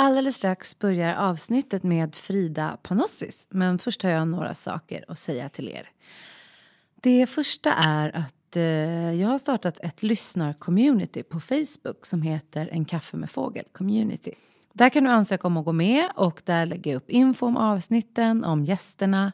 Alldeles strax börjar avsnittet med Frida Panossis men först har jag några saker att säga till er. Det första är att eh, jag har startat ett lyssnarcommunity på Facebook som heter En kaffe med fågel community. Där kan du ansöka om att gå med och där lägger jag upp info om avsnitten, om gästerna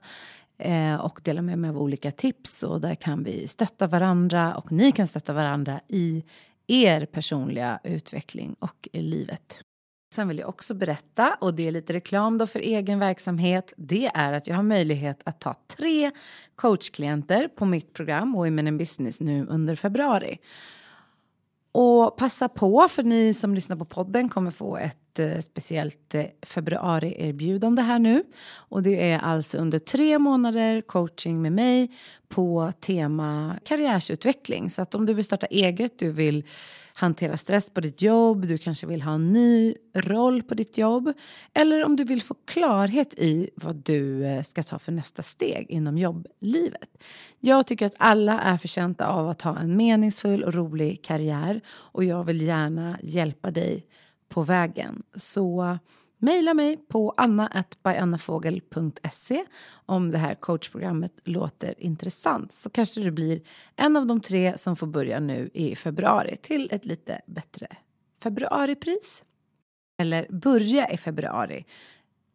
eh, och delar med mig av olika tips och där kan vi stötta varandra och ni kan stötta varandra i er personliga utveckling och i livet. Sen vill jag också berätta, och det är lite reklam då för egen verksamhet, det är att jag har möjlighet att ta tre coachklienter på mitt program Women in Business nu under februari. Och passa på, för ni som lyssnar på podden kommer få ett eh, speciellt eh, här nu. Och det är alltså under tre månader coaching med mig på tema karriärsutveckling. Så att om du vill starta eget, du vill hantera stress på ditt jobb, du kanske vill ha en ny roll på ditt jobb eller om du vill få klarhet i vad du eh, ska ta för nästa steg inom jobblivet. Jag tycker att alla är förtjänta av att ha en meningsfull och rolig karriär och jag vill gärna hjälpa dig på vägen. Så Maila mig på anna.byannafogel.se om det här coachprogrammet låter intressant så kanske du blir en av de tre som får börja nu i februari till ett lite bättre februaripris. Eller börja i februari.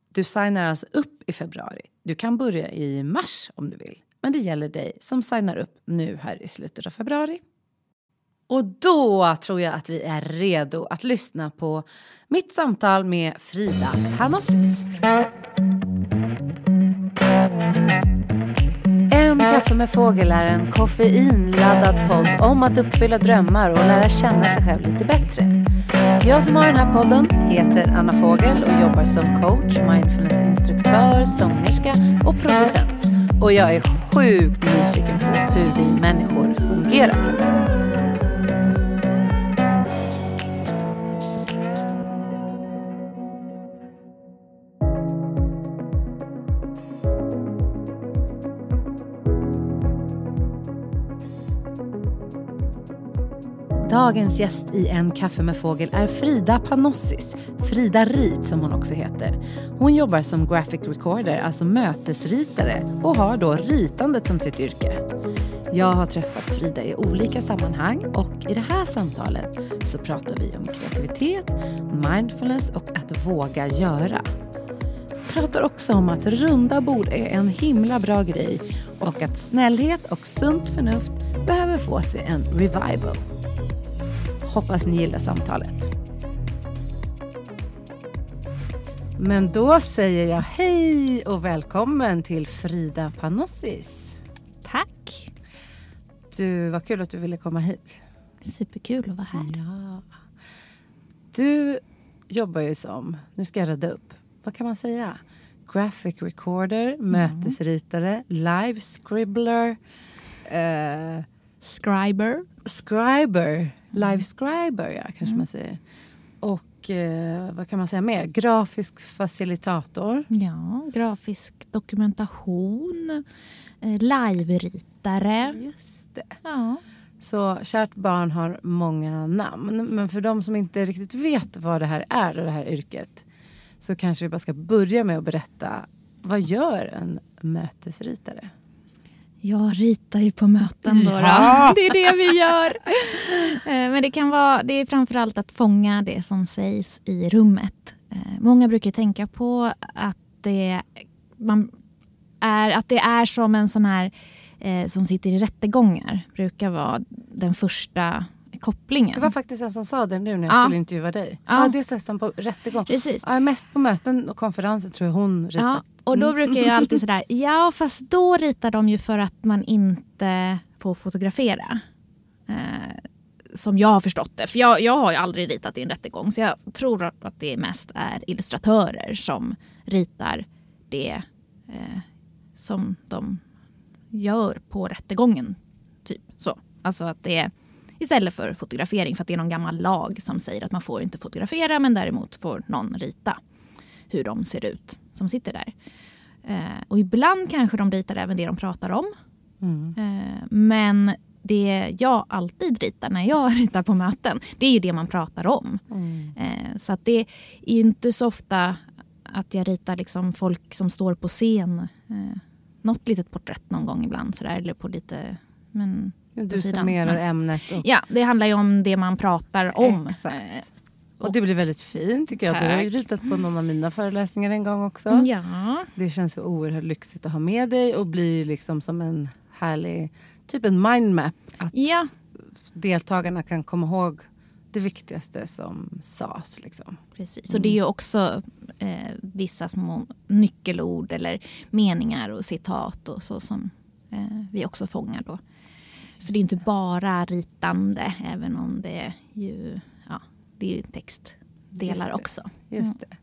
Du signar alltså upp i februari. Du kan börja i mars om du vill. Men det gäller dig som signar upp nu här i slutet av februari. Och då tror jag att vi är redo att lyssna på mitt samtal med Frida Hanossis. En kaffe med fågel är en koffeinladdad podd om att uppfylla drömmar och lära känna sig själv lite bättre. Jag som har den här podden heter Anna Fågel och jobbar som coach, mindfulnessinstruktör, sångerska och producent. Och jag är sjukt nyfiken på hur vi människor fungerar. Dagens gäst i En kaffe med fågel är Frida Panossis, Frida Rit som hon också heter. Hon jobbar som graphic recorder, alltså mötesritare och har då ritandet som sitt yrke. Jag har träffat Frida i olika sammanhang och i det här samtalet så pratar vi om kreativitet, mindfulness och att våga göra. Pratar också om att runda bord är en himla bra grej och att snällhet och sunt förnuft behöver få sig en revival. Hoppas ni gillar samtalet. Men då säger jag hej och välkommen till Frida Panossis. Tack. Du, vad kul att du ville komma hit. Superkul att vara här. Ja. Du jobbar ju som, nu ska jag rädda upp, vad kan man säga? Graphic recorder, mm. mötesritare, live scribbler. Eh, Scriber. Scriber. Live scriber, ja, kanske mm. man säger. Och eh, vad kan man säga mer? Grafisk facilitator. Ja, grafisk dokumentation. Eh, Live-ritare. Just det. Ja. Så kärt barn har många namn. Men för de som inte riktigt vet vad det här är och det här yrket så kanske vi bara ska börja med att berätta vad gör en mötesritare? Jag ritar ju på möten då. Ja. Det är det vi gör. Eh, men det kan vara, det är framförallt att fånga det som sägs i rummet. Eh, många brukar tänka på att det, man är, att det är som en sån här eh, som sitter i rättegångar. brukar vara den första kopplingen. Det var faktiskt en som sa det nu när jag ja. skulle intervjua dig. Ja. ja det är som på rättegång. Precis. Ja, mest på möten och konferenser tror jag hon ritar. Ja, och då mm. brukar jag alltid sådär, ja fast då ritar de ju för att man inte får fotografera. Eh, som jag har förstått det. För jag, jag har ju aldrig ritat i en rättegång så jag tror att det mest är illustratörer som ritar det eh, som de gör på rättegången. Typ så. Alltså att det är istället för fotografering för att det är någon gammal lag som säger att man får inte fotografera men däremot får någon rita hur de ser ut som sitter där. Eh, och ibland kanske de ritar även det de pratar om. Mm. Eh, men det jag alltid ritar när jag ritar på möten, det är ju det man pratar om. Mm. Eh, så att det är ju inte så ofta att jag ritar liksom folk som står på scen. Eh, något litet porträtt någon gång ibland sådär, eller på lite... Men Du sidan. summerar Ja. ämnet. Och, Ja, det handlar ju om det man pratar om. Exakt. Eh, och det blir väldigt fint tycker jag. Du har ju Tack. ritat på någon av mina föreläsningar en gång också. Ja, Det känns så oerhört lyxigt att ha med dig och blir liksom som en härlig, typ en mindmap. Att Ja. deltagarna kan komma ihåg det viktigaste som sades. Liksom. precis. Så det är ju också eh, vissa små nyckelord eller meningar och citat och så som eh, vi också fångar då. Så det är inte bara ritande, även om det ju, ja, det är ju Just textdelar det. också. Just det.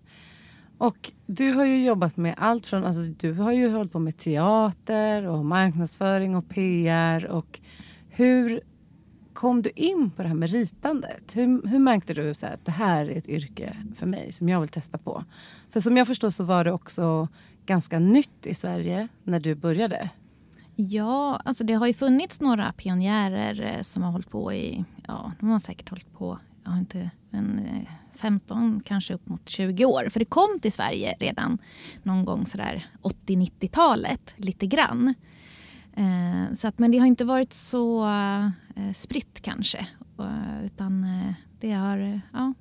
Och du har ju jobbat med allt från, alltså du har ju hållit på med teater och marknadsföring och PR och hur kom du in på det här med ritandet? Hur, hur märkte du så här, att det här är ett yrke för mig som jag vill testa på? För som jag förstår så var det också ganska nytt i Sverige när du började. Ja, alltså det har ju funnits några pionjärer eh, som har hållit på i, ja, de har säkert hållit på, jag har inte, men eh, 15, kanske upp mot 20 år. För det kom till Sverige redan någon gång sådär 80-90-talet, lite grann. Eh, så att, men det har inte varit så eh, spritt kanske. Eh, utan eh, det har ja,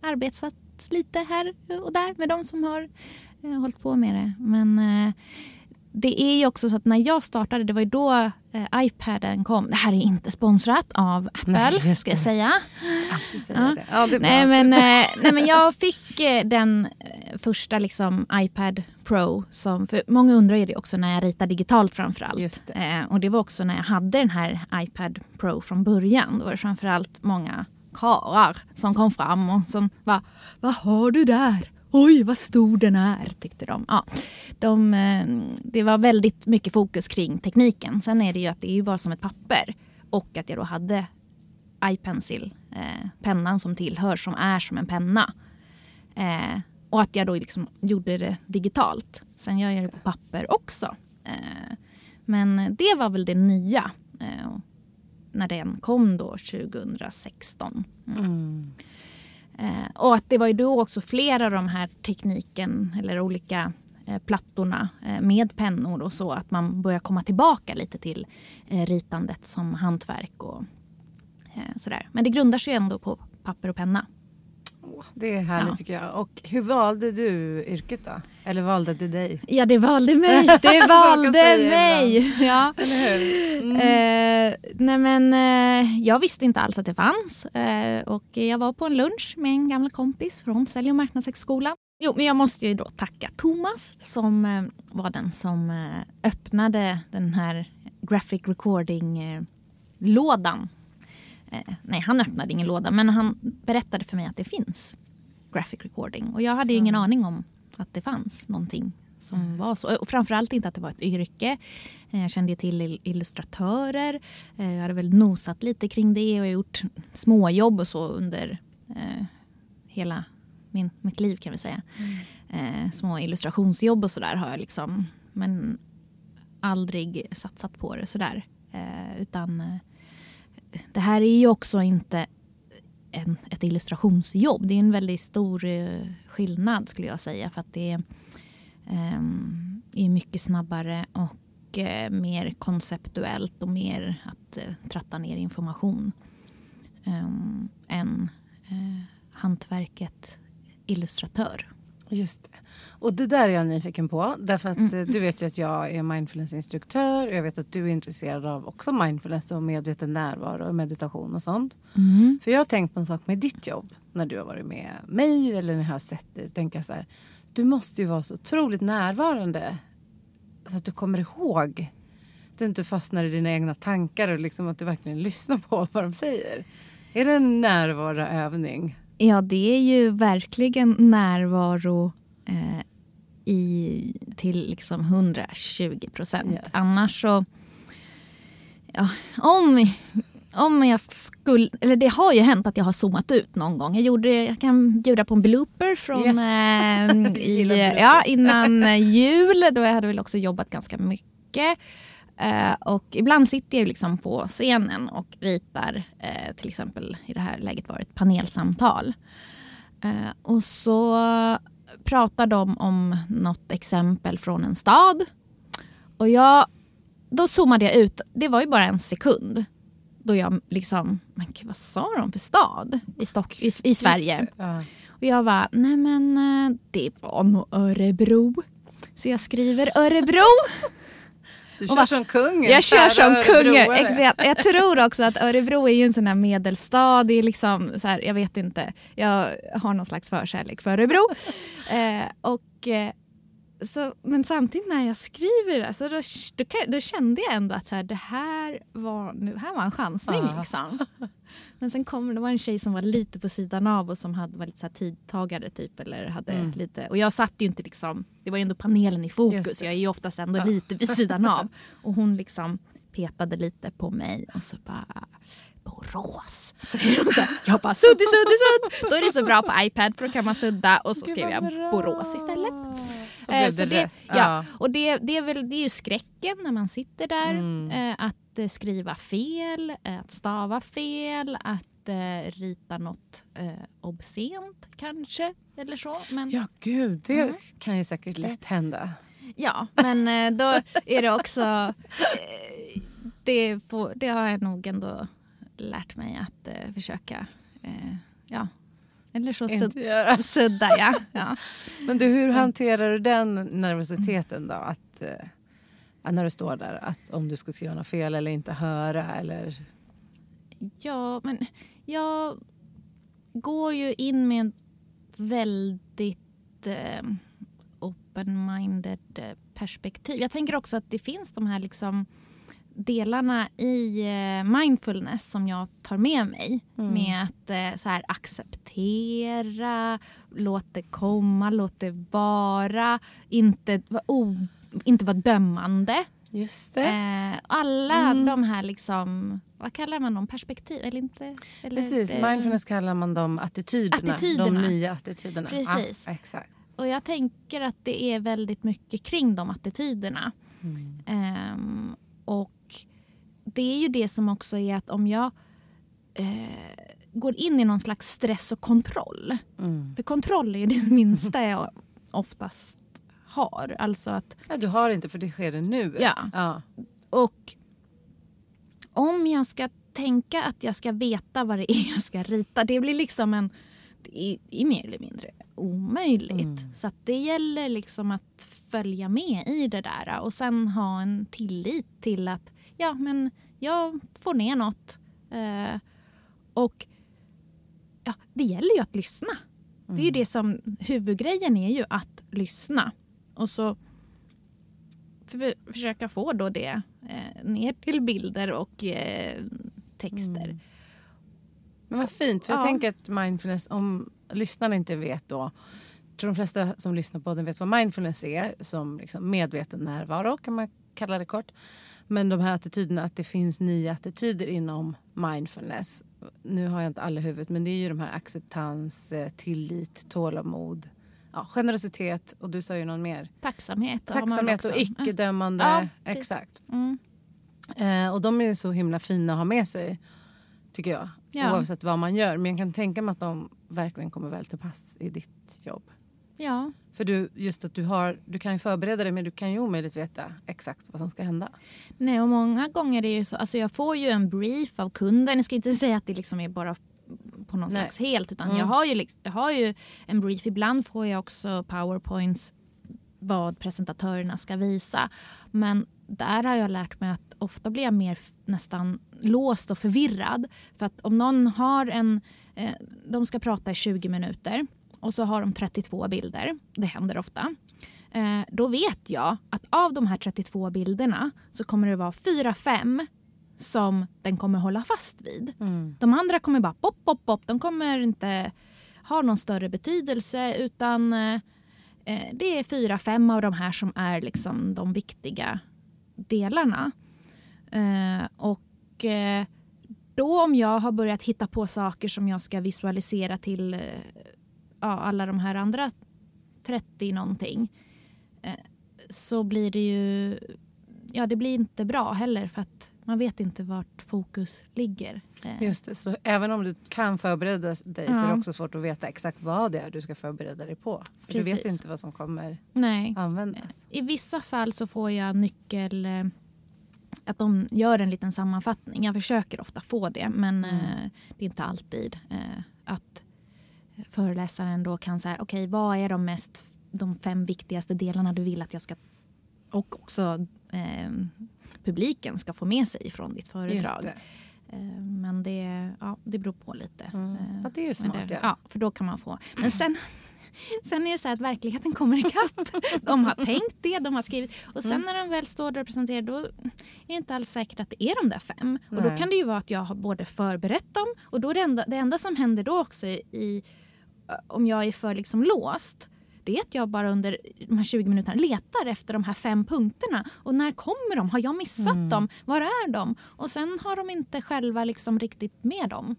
arbetats lite här och där med de som har eh, hållit på med det. Men eh, det är ju också så att när jag startade, det var ju då eh, iPaden kom. Det här är inte sponsrat av Apple, Nej, ska jag säga. Alltid säga Ja. det. Ja, det är bra. Nej men, eh, nej men jag fick eh, den eh, första liksom iPad Pro. Som, för många undrar ju det också när jag ritar digitalt framförallt. Just det. Eh, och det var också när jag hade den här iPad Pro från början. Då var det framförallt många karlar som kom fram och som var Vad har du där? Oj, vad stor den är, tyckte de. Ja, de eh, det var väldigt mycket fokus kring tekniken. Sen är det ju att det är ju bara som ett papper. Och att jag då hade iPencil, eh, pennan som tillhör, som är som en penna. Eh, och att jag då liksom gjorde det digitalt. Sen gör jag det på papper också. Eh, men det var väl det nya. Eh, när den kom då 2016. Mm. mm. Eh, och att det var ju då också flera av de här tekniken eller olika eh, plattorna eh, med pennor och så att man börjar komma tillbaka lite till eh, ritandet som hantverk och eh, sådär. Men det grundar sig ju ändå på papper och penna. Det är härligt Ja. tycker jag. Och hur valde du yrket då? Eller valde det dig? Ja, det valde mig. Det valde mig. Ja. Mm. Eh, nej men, eh, jag visste inte alls att det fanns. Eh, och jag var på en lunch med en gammal kompis från Sälj och marknadshögskolan. Jo, men jag måste ju då tacka Thomas som eh, var den som eh, öppnade den här graphic recording-lådan. Eh, nej, han öppnade ingen låda, men han berättade för mig att det finns graphic recording. Och jag hade ju ingen aning om att det fanns någonting som var så. Och framförallt inte att det var ett yrke. Eh, Jag kände till il- illustratörer. Eh, Jag hade väl nosat lite kring det och gjort småjobb och så under eh, hela min, mitt liv kan vi säga. Eh, små illustrationsjobb och sådär har jag liksom. Men aldrig satsat på det sådär. Eh, utan det här är ju också inte en, ett illustrationsjobb. Det är en väldigt stor eh, skillnad skulle jag säga. För att det är, är mycket snabbare och uh, mer konceptuellt och mer att uh, tratta ner information. Um, än uh, hantverket illustratör. Just det. Och det där är jag nyfiken på. Därför att Mm. eh, du vet ju att jag är mindfulnessinstruktör. Jag vet att du är intresserad av också mindfulness och medveten närvaro och meditation och sånt. För jag har tänkt på en sak med ditt jobb. När du har varit med mig eller när jag har sett dig. Så tänker jag så här. Du måste ju vara så otroligt närvarande. Så att du kommer ihåg. Att du inte fastnar i dina egna tankar och liksom att du verkligen lyssnar på vad de säger. Är det en närvaroövning? Ja, det är ju verkligen närvaro eh, i, till liksom 120 procent. Yes. Annars så... Ja, om, om jag skulle... Eller det har ju hänt att jag har zoomat ut någon gång. Jag, gjorde, jag kan bjuda på en blooper från Yes. eh, i, ja, innan jul. Då jag hade väl också jobbat ganska mycket. Eh, och ibland sitter jag liksom på scenen och ritar, eh, till exempel i det här läget var ett panelsamtal. Eh, och så pratar de om något exempel från en stad. Och jag, då zoomade jag ut, det var ju bara en sekund. Då jag liksom, men gud vad sa de för stad i, Stock, i, i Sverige? Ja. Och jag var nej men eh, det var nog Örebro. Så jag skriver Örebro. Du kör va- som kungen. Jag kör som kungen. Exakt. Jag tror också att Örebro är ju en sån här medelstad. Det är liksom så här, jag vet inte. Jag har någon slags förkärlek för Örebro. Eh, och, eh, så, men samtidigt när jag skriver det så då, då, då kände jag ändå att så här, det här var, nu, här var en chansning. Ja. Liksom. Men sen kom det var en tjej som var lite på sidan av och som hade, var lite så här tidtagare typ. Eller hade Mm. lite, och jag satt ju inte liksom, det var ju ändå panelen i fokus. Jag är ju oftast ändå Ja. lite vid sidan av. Och hon liksom petade lite på mig och så bara Borås. så. Jag bara suddi suddi sudd. Då är det så bra på iPad för då kan man sudda och så skrev jag. Borås istället. Så Eh, blev så det det, rätt. ja. Och det, det, är väl, det är ju skräcken när man sitter där. Mm. Eh, att eh, skriva fel, eh, att stava fel, att eh, rita något eh, obscent kanske. Eller så. Men, ja. Ja, gud. Det Mm. kan ju säkert lätt hända. men eh, då är det också... Eh, det, får, det har jag nog ändå lärt mig att eh, försöka... Eh, ja. Eller så göra. sudda, ja. ja. Men du, hur hanterar du den nervositeten då? Att, eh, när du står där, att om du ska skriva något fel eller inte höra eller... Ja, men jag går ju in med en väldigt eh, open-minded eh, perspektiv. Jag tänker också att det finns de här liksom delarna i eh, mindfulness som jag tar med mig. Mm. Med att eh, så här, acceptera, låt det komma, låt det vara. Inte vara o- inte vara dömande. Just det. Eh, alla Mm. de här liksom, vad kallar man dem, perspektiv? Eller inte? Eller, Precis, mindfulness kallar man de attityderna. Attityderna. De nya attityderna. Precis. Ja, exakt. Och jag tänker att det är väldigt mycket kring de attityderna. Mm. Ehm, och det är ju det som också är att om jag eh, går in i någon slags stress och kontroll. Mm. För kontroll är det minsta jag oftast har. Alltså att Ja, du har inte för det sker i nuet. Ja. Ja. Och om jag ska tänka att jag ska veta vad det är jag ska rita, det blir liksom en... Det är, mer eller mindre omöjligt. Mm. Så det gäller liksom att följa med i det där och sen ha en tillit till att ja, men jag får ner något. Eh, och ja, det gäller ju att lyssna. Det är ju det som, huvudgrejen är ju att lyssna. Och så för, försöka få då det eh, ner till bilder och eh, texter. Mm. Men vad fint, för jag Ja. tänker att mindfulness, om lyssnarna inte vet då, tror de flesta som lyssnar på den vet vad mindfulness är, som liksom medveten närvaro kan man kalla det kort. Men de här attityderna, att det finns nio attityder inom mindfulness. Nu har jag inte alla i huvudet, men det är ju de här acceptans, eh, tillit, tålamod, ja, generositet och du sa ju någon mer. Tacksamhet. Tacksamhet och icke-dömande. Ja. Exakt. Mm. Eh, och de är så himla fina att ha med sig, tycker jag. Ja. Oavsett vad man gör. Men jag kan tänka mig att de verkligen kommer väl till pass i ditt jobb. Ja. För du, just att du har, du kan ju förbereda dig men du kan ju omöjligt veta exakt vad som ska hända. Nej, och många gånger är det ju så. Alltså jag får ju en brief av kunden. Jag ska inte säga att det liksom är bara på någon Nej. slags helt. Utan Mm. jag, har ju liksom, jag har ju en brief. Ibland får jag också powerpoints vad presentatörerna ska visa. Men där har jag lärt mig att ofta blir jag mer nästan låst och förvirrad. För att om någon har en... Eh, de ska prata i 20 minuter och så har de 32 bilder. Det händer ofta. Eh, då vet jag att av de här 32 bilderna så kommer det vara 4-5 som den kommer hålla fast vid. De andra kommer bara pop, pop, pop. De kommer inte ha någon större betydelse utan eh, eh, det är fyra, fem av de här som är liksom de viktiga delarna. Eh, och eh, då om jag har börjat hitta på saker som jag ska visualisera till eh, ja, alla de här andra 30 någonting eh, så blir det ju ja, det blir inte bra heller för att man vet inte vart fokus ligger. Eh, Just det, så även om du kan förbereda dig så är det Ja. också svårt att veta exakt vad det är du ska förbereda dig på. För du vet Precis. inte vad som kommer Nej. användas. I vissa fall så får jag nyckel... eh, Att de gör en liten sammanfattning. Jag försöker ofta få det, men Mm. eh, det är inte alltid. Att föreläsaren då kan säga, okej, vad är de mest de fem viktigaste delarna du vill att jag ska och också eh, publiken ska få med sig från ditt föredrag. det. Eh, men det, ja, det beror på lite. Mm. Ja, det är ju smart. det, ja. för då kan man få. Men sen, sen är det så här att verkligheten kommer ikapp. De har tänkt det, de har skrivit. Och sen Mm. när de väl står där och presenterar då är det inte alls säkert att det är de där fem. Och då Nej. kan det ju vara att jag har både förberett dem och då är det enda, det enda som händer då också i, i om jag är för liksom låst det är att jag bara under de här 20 minuterna letar efter de här fem punkterna. Och när kommer de? Har jag missat Mm. dem? Var är de? Och sen har de inte själva liksom riktigt med dem.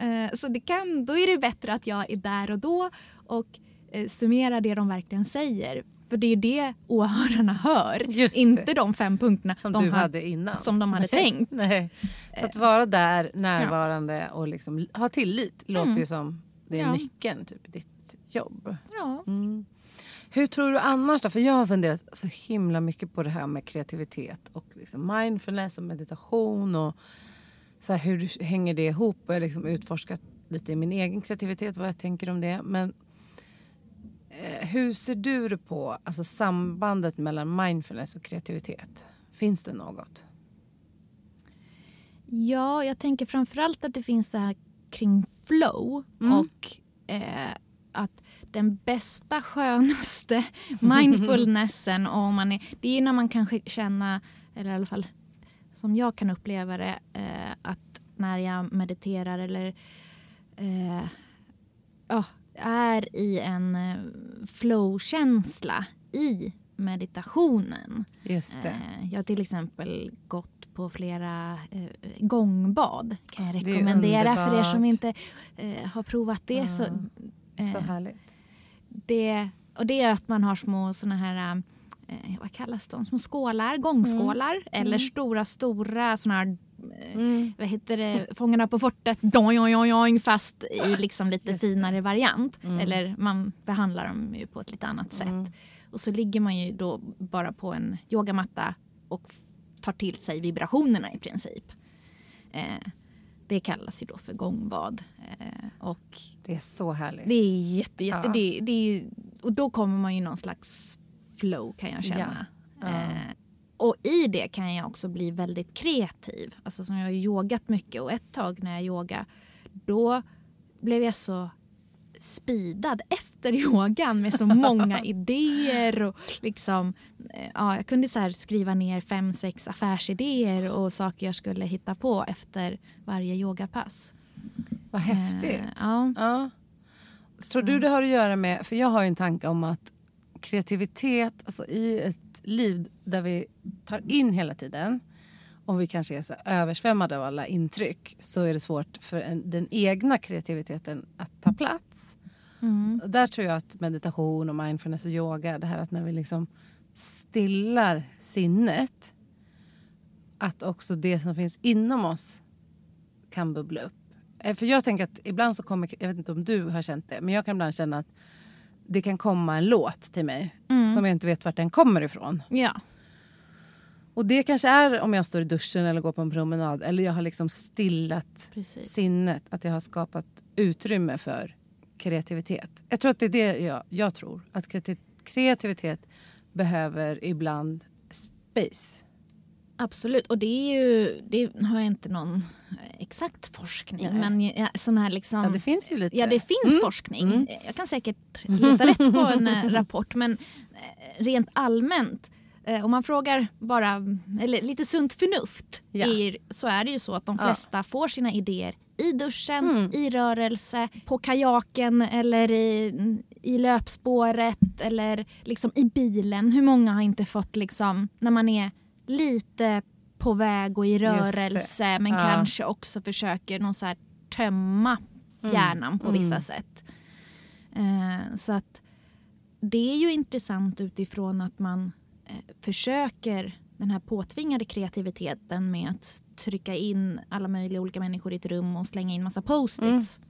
Eh, så det kan, då är det bättre att jag är där och då och eh, summerar det de verkligen säger. För det är det åhörarna hör. Inte de fem punkterna Som de hade innan. som de hade tänkt. Nej. Så att vara där närvarande och liksom ha tillit låter ju som det är Mm. Ja. nyckeln typ, ditt jobb. Ja. Mm. Hur tror du annars då? För jag har funderat så himla mycket på det här med kreativitet och liksom mindfulness och meditation och så här, hur hänger det ihop? Och jag har liksom utforskat lite i min egen kreativitet, vad jag tänker om det. Men eh, hur ser du på alltså, sambandet mellan mindfulness och kreativitet? Finns det något? Ja, jag tänker framförallt att det finns det här kring flow Mm. och eh, att den bästa, skönaste mindfulnessen, och man är, det är när man kanske känner, eller i alla fall som jag kan uppleva det, eh, att när jag mediterar eller eh, ja, är i en eh, flow-känsla i meditationen. Just det. Eh, Jag har till exempel gått på flera eh, gångbad. kan jag rekommendera för er som inte har provat det. Så, Så eh, härligt. det, och det är att man har små såna här, eh, vad kallas de, små skålar, gångskålar. Eller stora, stora såna här eh, Mm. vad heter det, Fångarna på fortet, doing, doing, doing, fast i liksom lite Just det. finare variant. Mm. Eller man behandlar dem ju på ett lite annat sätt. Mm. Och så ligger man ju då bara på en yogamatta och tar till sig vibrationerna i princip. Eh, det kallas ju då för gångbad. Eh, och Det är så härligt. det är jätte, jätte, Ja. det, det är ju, och då kommer man ju någon slags flow kan jag känna. Ja. Eh, och i det kan jag också bli väldigt kreativ. Alltså som jag har yogat mycket och ett tag när jag yoga då blev jag så speedad efter yogan med så många idéer. Och liksom, eh, ja, jag kunde så skriva ner fem, sex affärsidéer och saker jag skulle hitta på efter varje yogapass. Vad häftigt. Eh, ja, Ja. Tror du det har att göra med, för jag har en tanke om att kreativitet, alltså i ett liv där vi tar in hela tiden, om vi kanske är så översvämmade av alla intryck, så är det svårt för en, den egna kreativiteten att ta plats. Mm. Och där tror jag att meditation och mindfulness och yoga, det här att när vi liksom stillar sinnet, att också det som finns inom oss kan bubbla upp. Eh, För jag tänker att ibland så kommer, jag vet inte om du har känt det, men jag kan ibland känna att det kan komma en låt till mig Mm. som jag inte vet vart den kommer ifrån. Ja. Och det kanske är om jag står i duschen eller går på en promenad eller jag har liksom stillat Precis. sinnet, att jag har skapat utrymme för kreativitet. Jag tror att det är det jag, jag tror, att kreati- kreativitet behöver ibland space. Absolut, och det är ju, det har jag inte någon exakt forskning, Nej. men ja, sån här liksom... Ja, det finns ju lite. Ja, det finns Mm. forskning. Mm. Jag kan säkert leta rätt på en eh, rapport, men eh, rent allmänt eh, om man frågar bara, eller lite sunt förnuft, Ja. är, så är det ju så att de Ja. flesta får sina idéer i duschen, Mm. i rörelse, på kajaken eller i, i löpspåret eller liksom i bilen. Hur många har inte fått liksom, när man är lite på väg och i rörelse men Ja. kanske också försöker någon så här tömma hjärnan på vissa Mm. sätt. Eh, så att det är ju intressant utifrån att man eh, försöker den här påtvingade kreativiteten med att trycka in alla möjliga olika människor i ett rum och slänga in massa post-its.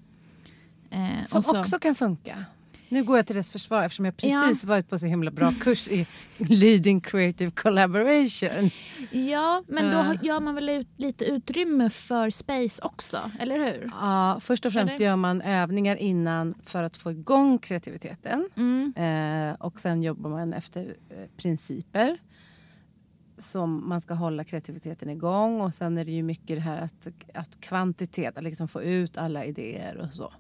Mm. Eh, Som så, också kan funka. Nu går jag till dess försvar eftersom jag precis ja. varit på så himla bra kurs i Leading Creative Collaboration. Ja, men då gör man väl ut, lite utrymme för space också, eller hur? Ja, först och främst eller? gör man övningar innan för att få igång kreativiteten. Mm. Eh, och sen jobbar man efter eh, principer som man ska hålla kreativiteten igång. Och sen är det ju mycket det här att, att kvantitet, att liksom få ut alla idéer och så.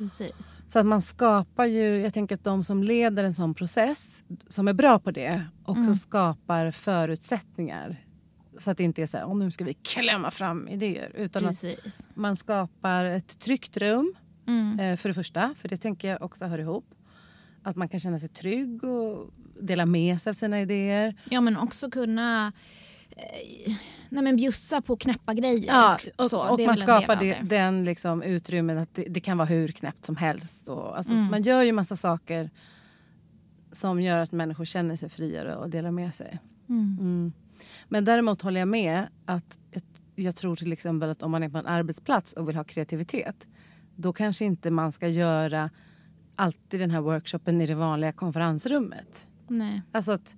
Precis. Så att man skapar ju, jag tänker att de som leder en sån process, som är bra på det, också mm. skapar förutsättningar. Så att det inte är så här, oh, nu ska vi klämma fram idéer. Utan Precis. att man skapar ett tryggt rum, mm. Eh, för det första. För det tänker jag också hör ihop. Att man kan känna sig trygg och dela med sig av sina idéer. Ja men också kunna eh, nej men bjussa på knäppa grejer. Ja, och, så, och man skapar det, den liksom utrymmen att det, det, kan vara hur knäppt som helst. Och, alltså, mm. Man gör ju massa saker som gör att människor känner sig friare och delar med sig. Mm. Mm. Men däremot håller jag med att jag tror till exempel att om man är på en arbetsplats och vill ha kreativitet då kanske inte man ska göra alltid den här workshopen i det vanliga konferensrummet. Nej. Alltså att,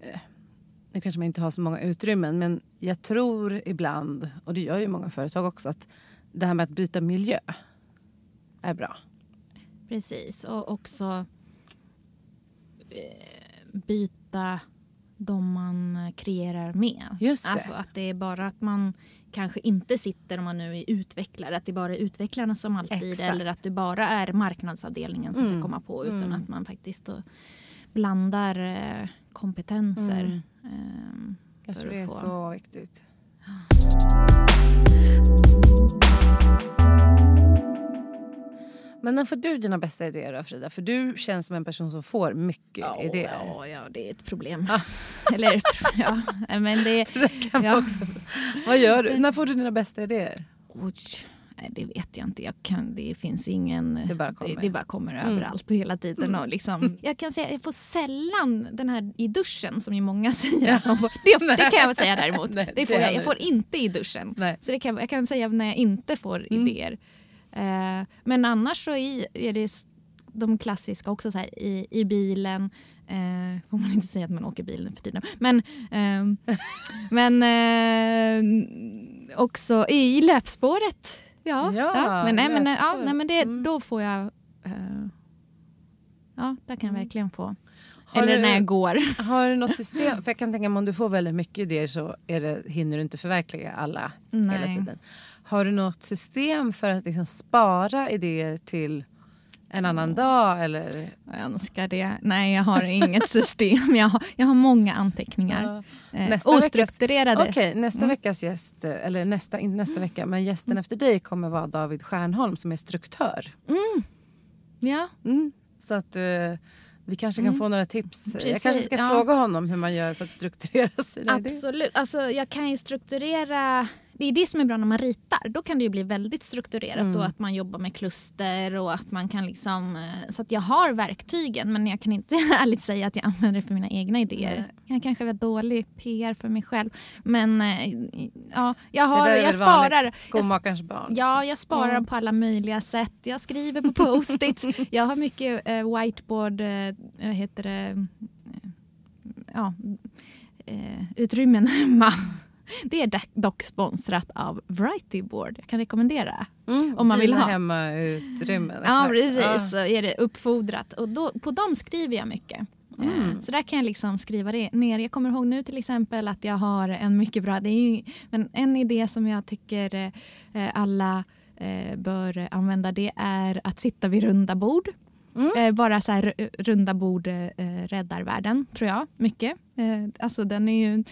eh, nu kanske man inte har så många utrymmen men jag tror ibland, och det gör ju många företag också, att det här med att byta miljö är bra. Precis, och också eh, byta de man kreerar med. Just det. Alltså att det är bara att man kanske inte sitter om man nu är utvecklare, att det bara är utvecklarna som alltid Exakt. eller att det bara är marknadsavdelningen som mm. ska komma på utan mm. att man faktiskt blandar eh, kompetenser. Mm. Eh, Jag tror det är så viktigt. Men när får du dina bästa idéer då Frida? För du känns som en person som får mycket ja, idéer. Ja, ja, det är ett problem. Eller ja, men det... det kan ja. också. Vad gör du? När får du dina bästa idéer? Oj. Nej, det vet jag inte. Jag kan, det finns ingen... Det bara kommer, det, det bara kommer mm. överallt hela tiden. Och liksom, jag kan säga jag får sällan den här i duschen som ju många säger ja. får, det, det, kan jag säga däremot. Nej, det får jag, jag får inte i duschen. Nej. Så det kan, jag kan säga när jag inte får mm. idéer. Uh, men annars så är, är det de klassiska också så här, i, i bilen. Eh, får man inte säga att man åker bil nu för tiden. Men, eh, men eh, också i löpspåret Ja, ja, ja. men, nej, men, ja, nej, men det, mm. då får jag... Uh, ja, där kan jag mm. verkligen få. Har Eller du, när jag går. Har du något system? För jag kan tänka mig om du får väldigt mycket idéer så är det, hinner du inte förverkliga alla nej. hela tiden. Har du något system för att liksom spara idéer till en annan dag? Eller? Jag önskar det. Nej, jag har inget system. Jag har, jag har många anteckningar. Ja. Eh, nästa ostrukturerade. Okej, okay, nästa mm. veckas gäst, eller nästa, inte nästa vecka, men gästen mm. efter dig kommer vara David Stjärnholm som är struktör. Mm. Ja. Mm. Så att... Uh, vi kanske kan mm. få några tips. Precis, jag kanske ska ja. fråga honom hur man gör för att strukturera sina Absolut. Alltså, jag kan ju strukturera det är det som är bra när man ritar. Då kan det ju bli väldigt strukturerat mm. och att man jobbar med kluster och att man kan liksom... Eh, så att jag har verktygen men jag kan inte ärligt säga att jag använder det för mina egna idéer. Jag kanske är dålig PR för mig själv. Men eh, ja, jag, har, jag sparar... Skomakarens barn. Ja, jag sparar mm. på alla möjliga sätt. Jag skriver på post-its. jag har mycket uh, whiteboard, vad heter det? ja, uh, utrymmen hemma. Det är dock sponsrat av Variety Board. Jag kan rekommendera. Mm, om man vill ha hemmautrymmen. Ja, precis. Så är det uppfodrat. Och då, på dem skriver jag mycket. Mm. Eh, så där kan jag liksom skriva det ner. Jag kommer ihåg nu till exempel att jag har en mycket bra... Det är men en idé som jag tycker eh, alla eh, bör använda det är att sitta vid runda bord. Mm. bara så här, runda bord räddar världen, tror jag. Mycket. alltså den är ju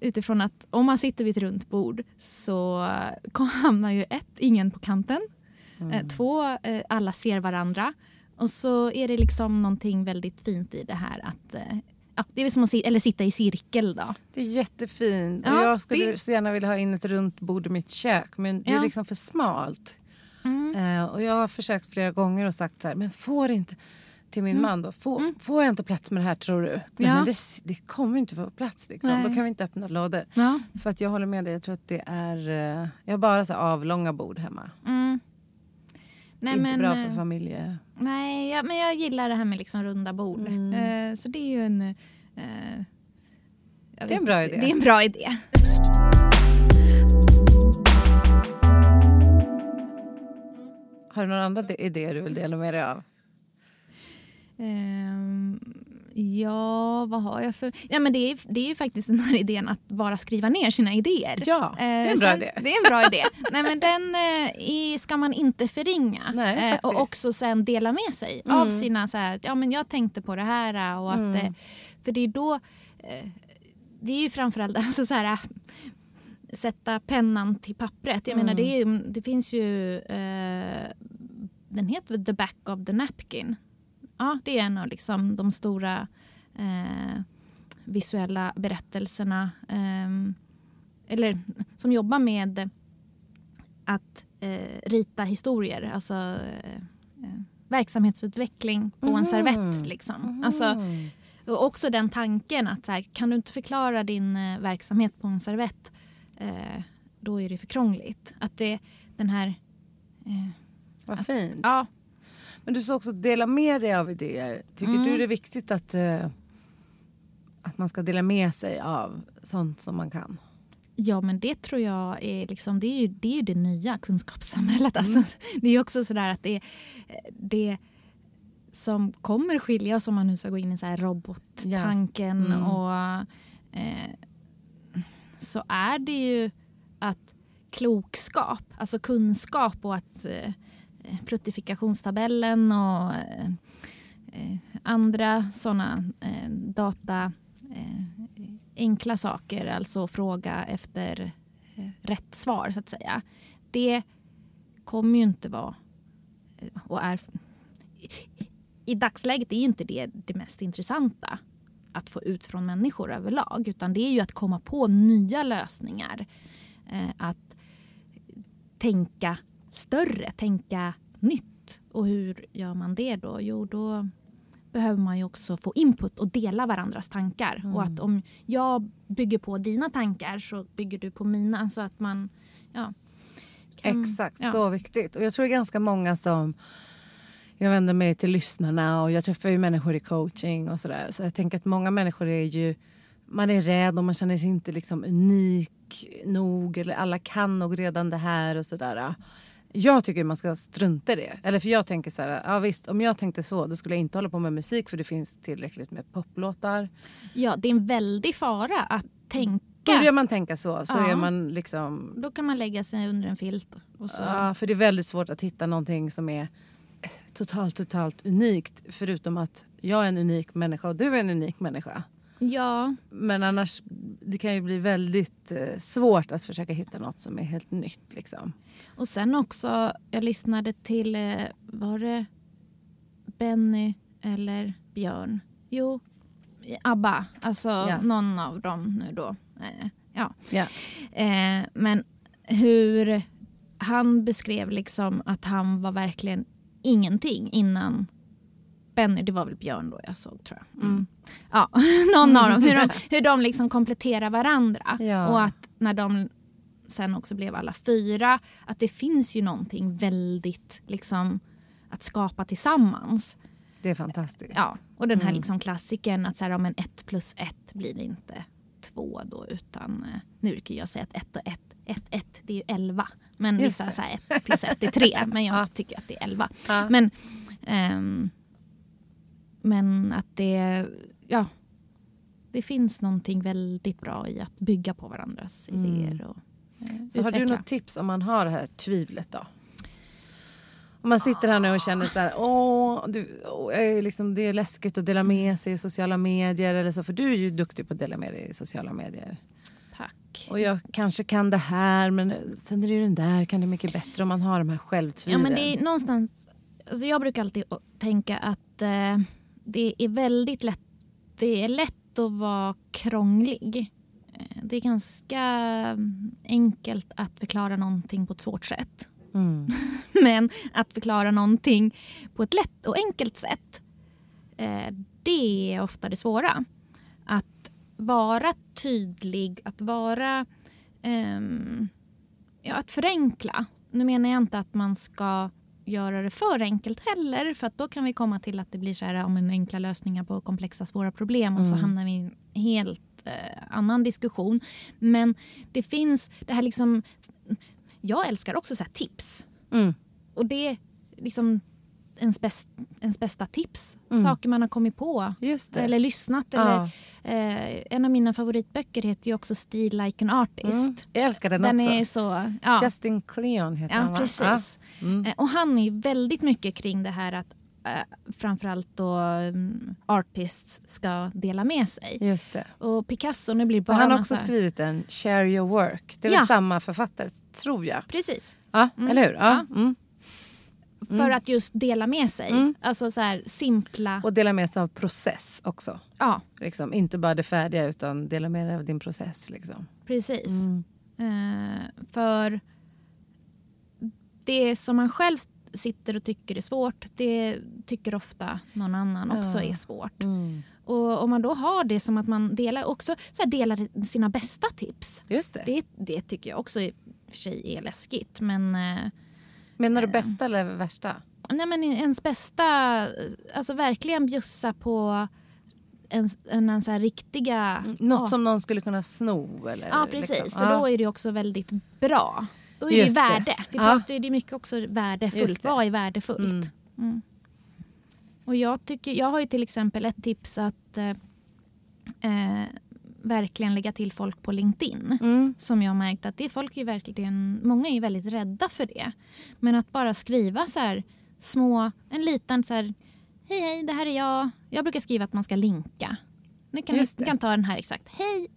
utifrån att om man sitter vid ett runt bord så hamnar ju ett, ingen på kanten. Eh, mm. Eh, två, eh, alla ser varandra. Och så är det liksom någonting väldigt fint i det här att eh, Ja, det är som att eller sitta i cirkel. Då. Det är jättefint. Ja, jag skulle det... så gärna vilja ha in ett runt bord i mitt kök men det är liksom för smalt. Mm. Och jag har försökt flera gånger och sagt så här, men får inte till min man då, får, Mm. får jag inte plats med det här tror du? Ja. men det, det kommer inte få plats liksom. Nej. Då kan vi inte öppna lådor. Ja. För att jag håller med dig, jag tror att det är, eh, jag har bara så avlånga bord hemma. Mm. Nej, inte men, bra för eh, familje... Nej, ja, men jag gillar det här med liksom runda bord. Mm. Eh, så det är ju en... jag Det är en bra idé. Det är en bra idé. Har du några andra idéer du vill dela med dig av? Ehm, ja, vad har jag för... Ja, men det, är, det är ju faktiskt den här idén att bara skriva ner sina idéer. Ja, det är en bra sen- idé. Det är en bra idé. Nej, men den eh, ska man inte förringa. Nej, Eh, och också sen dela med sig Mm. av sina... Så här, ja, men jag tänkte på det här. eh, Och att, Mm. eh, för det är då... Eh, det är ju framförallt alltså, så här, eh, sätta pennan till pappret. Jag menar, Mm. det, är, ju- det finns ju... Eh, den heter The Back of the Napkin. Ja, det är en av liksom, de stora eh, visuella berättelserna. ehm, eller som jobbar med att eh, rita historier. Alltså eh, eh, verksamhetsutveckling på en Mhm. servett. Liksom. Alltså, Mm. och också den tanken att så här, kan du inte förklara din eh, verksamhet på en servett eh, då är det för krångligt. Att det, den här... Eh, Vad fint. ja, Men du sa också dela med dig av idéer. Tycker Mm. du det är viktigt att, eh, att man ska dela med sig av sånt som man kan? Ja, men det tror jag är, liksom, det är, ju, det, är ju det nya kunskapssamhället. Alltså, det är också sådär att det, det som kommer skilja oss om man nu ska gå in i så här robottanken Ja. Mm. och eh, så är det ju att klokskap, alltså kunskap och att eh, Eh, prutifikationstabellen och eh, eh, andra sådana data enkla saker, alltså fråga efter rätt svar så att säga. Det kommer ju inte vara och är i, dagsläget är ju inte det det mest intressanta att få ut från människor överlag utan det är ju att komma på nya lösningar. Att tänka större, tänka nytt. Och hur gör man det då? Jo, då behöver man ju också få input och dela varandras tankar. Och att om jag bygger på dina tankar så bygger du på mina. Så att man ja, kan- Exakt, ja. så viktigt. Och jag tror det är ganska många som... Jag vänder mig till lyssnarna och jag träffar ju människor i coaching och sådär. Så jag tänker att många människor är ju... Man är rädd och man känner sig inte liksom unik nog. Eller alla kan nog redan det här och sådär. Jag tycker man ska strunta i det. Eller för jag tänker så här, ja visst om jag tänkte så då skulle jag inte hålla på med musik för det finns tillräckligt med poplåtar. ja, det är en väldig fara att tänka. Börjar man tänka så så Ja. är man liksom Då kan man lägga sig under en filt. Och så. Ja, för det är väldigt svårt att hitta någonting som är totalt, totalt unikt. Förutom att jag är en unik människa och du är en unik människa. Ja, Men annars, det kan ju bli väldigt eh, svårt att försöka hitta något som är helt nytt. Liksom. och sen också, jag lyssnade till, eh, var det Benny eller Björn? Jo, ABBA. Alltså Ja. någon av dem nu då. Eh, ja. Ja. Men hur han beskrev liksom att han var verkligen ingenting innan Benny, det var väl Björn då jag såg tror jag. Mm. Ja, någon av dem. Hur de, hur de liksom kompletterar varandra. Ja. Och att när de sen också blev alla fyra, att det finns ju någonting väldigt liksom att skapa tillsammans. Det är fantastiskt. Ja, och den här Mm. liksom klassiken att så här, om en ett plus ett blir det inte två då utan eh, nu brukar jag säga att ett och ett, ett, ett det är ju elva. Men Just vissa säger ett plus ett är tre men jag Ja. tycker att det är elva. Ja. Men, ehm, men att det, ja, det finns någonting väldigt bra i att bygga på varandras Mm. idéer. Och, eh, Så har du något tips om man har det här tvivlet då? Om man sitter här nu och känner så här, åh, du, åh, liksom, det är läskigt att dela med sig i sociala medier eller så. För du är ju duktig på att dela med dig i sociala medier. Tack. Och jag kanske kan det här men sen är det ju den där kan det mycket bättre om man har de här Ja, självtvivlen. men det är någonstans, alltså jag brukar alltid tänka att eh, det är väldigt lätt, det är lätt att vara krånglig. Eh, Det är ganska mm, enkelt att förklara någonting på ett svårt sätt. Mm. Men att förklara någonting på ett lätt och enkelt sätt eh, det är ofta det svåra. Att vara tydlig, att vara... ehm, ja, att förenkla. Nu menar jag inte att man ska göra det för enkelt heller. För att då kan vi komma till att det blir så här, om en enkla lösningar på komplexa svåra problem och så Mm. hamnar vi i en helt eh, annan diskussion. Men det finns det här liksom... Jag älskar också så här tips. Mm. Och det liksom ens, bäst, ens bästa tips. Mm. Saker man har kommit på. Eller lyssnat. Ja. Eller, eh, en av mina favoritböcker heter ju också Steal like an artist. Mm. Jag älskar den, Den också. är så... Ja, Justin Cleon heter ja han va? precis. Ja. Mm. Eh, Och han är väldigt mycket kring det här att eh, framförallt då um, artists ska dela med sig. Just det. Och Picasso, nu blir bara han har också massa... skrivit en Share your work. Det är Ja. väl samma författare, tror jag. Precis. Ja, Mm. eller hur? Ja. Mm. För att just dela med sig. Mm. Alltså så här simpla... Och dela med sig av process också. ja, Liksom. Inte bara det färdiga utan dela med dig av din process. Liksom. precis. Mm. Eh, för det som man själv sitter och tycker är svårt, det tycker ofta någon annan också Ja. är svårt. Mm. Och om man då har det som att man delar, också så delar sina bästa tips. Just det. Det, det tycker jag också i och för sig är läskigt. Men, eh, Menar du bästa eller värsta? nej men ens bästa, alltså verkligen bjussa på en, en, en så riktiga... Något ja, som någon skulle kunna sno? Eller, Ja precis, liksom. för Ja. då är det också väldigt bra. Då är det Just det. värde. Vi Ja. pratar ju, det är mycket också värdefullt. Det. Vad är värdefullt? Mm. Mm. Och jag, tycker, jag har ju till exempel ett tips att eh, eh, verkligen lägga till folk på LinkedIn. Mm. Som jag märkt att det folk är verkligen, många är väldigt rädda för det. Men att bara skriva så här små, en liten så här, hej hej det här är jag. Jag brukar skriva att man ska linka. Ni kan, Just det. kan ta den här exakt, hej.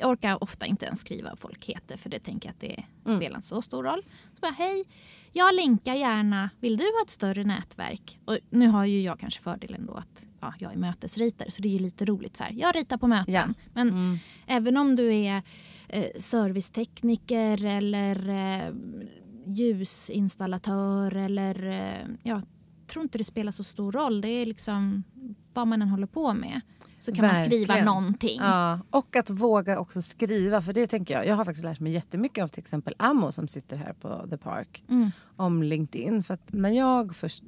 Jag orkar ofta inte ens skriva vad folk heter för det tänker jag att det Mm. spelar inte så stor roll. Så bara, hej, jag linkar gärna. Vill du ha ett större nätverk? Och nu har ju jag kanske fördelen då att ja, jag är mötesritare så det är lite roligt så här. Jag ritar på möten. Ja. Men Mm. Även om du är eh, servicetekniker eller eh, ljusinstallatör eller... Eh, jag tror inte det spelar så stor roll. Det är liksom vad man än håller på med. Så kan man skriva Verkligen. någonting. Ja, och att våga också skriva. För det tänker jag. Jag har faktiskt lärt mig jättemycket av till exempel Amo som sitter här på The Park. Mm. Om LinkedIn. För att när jag först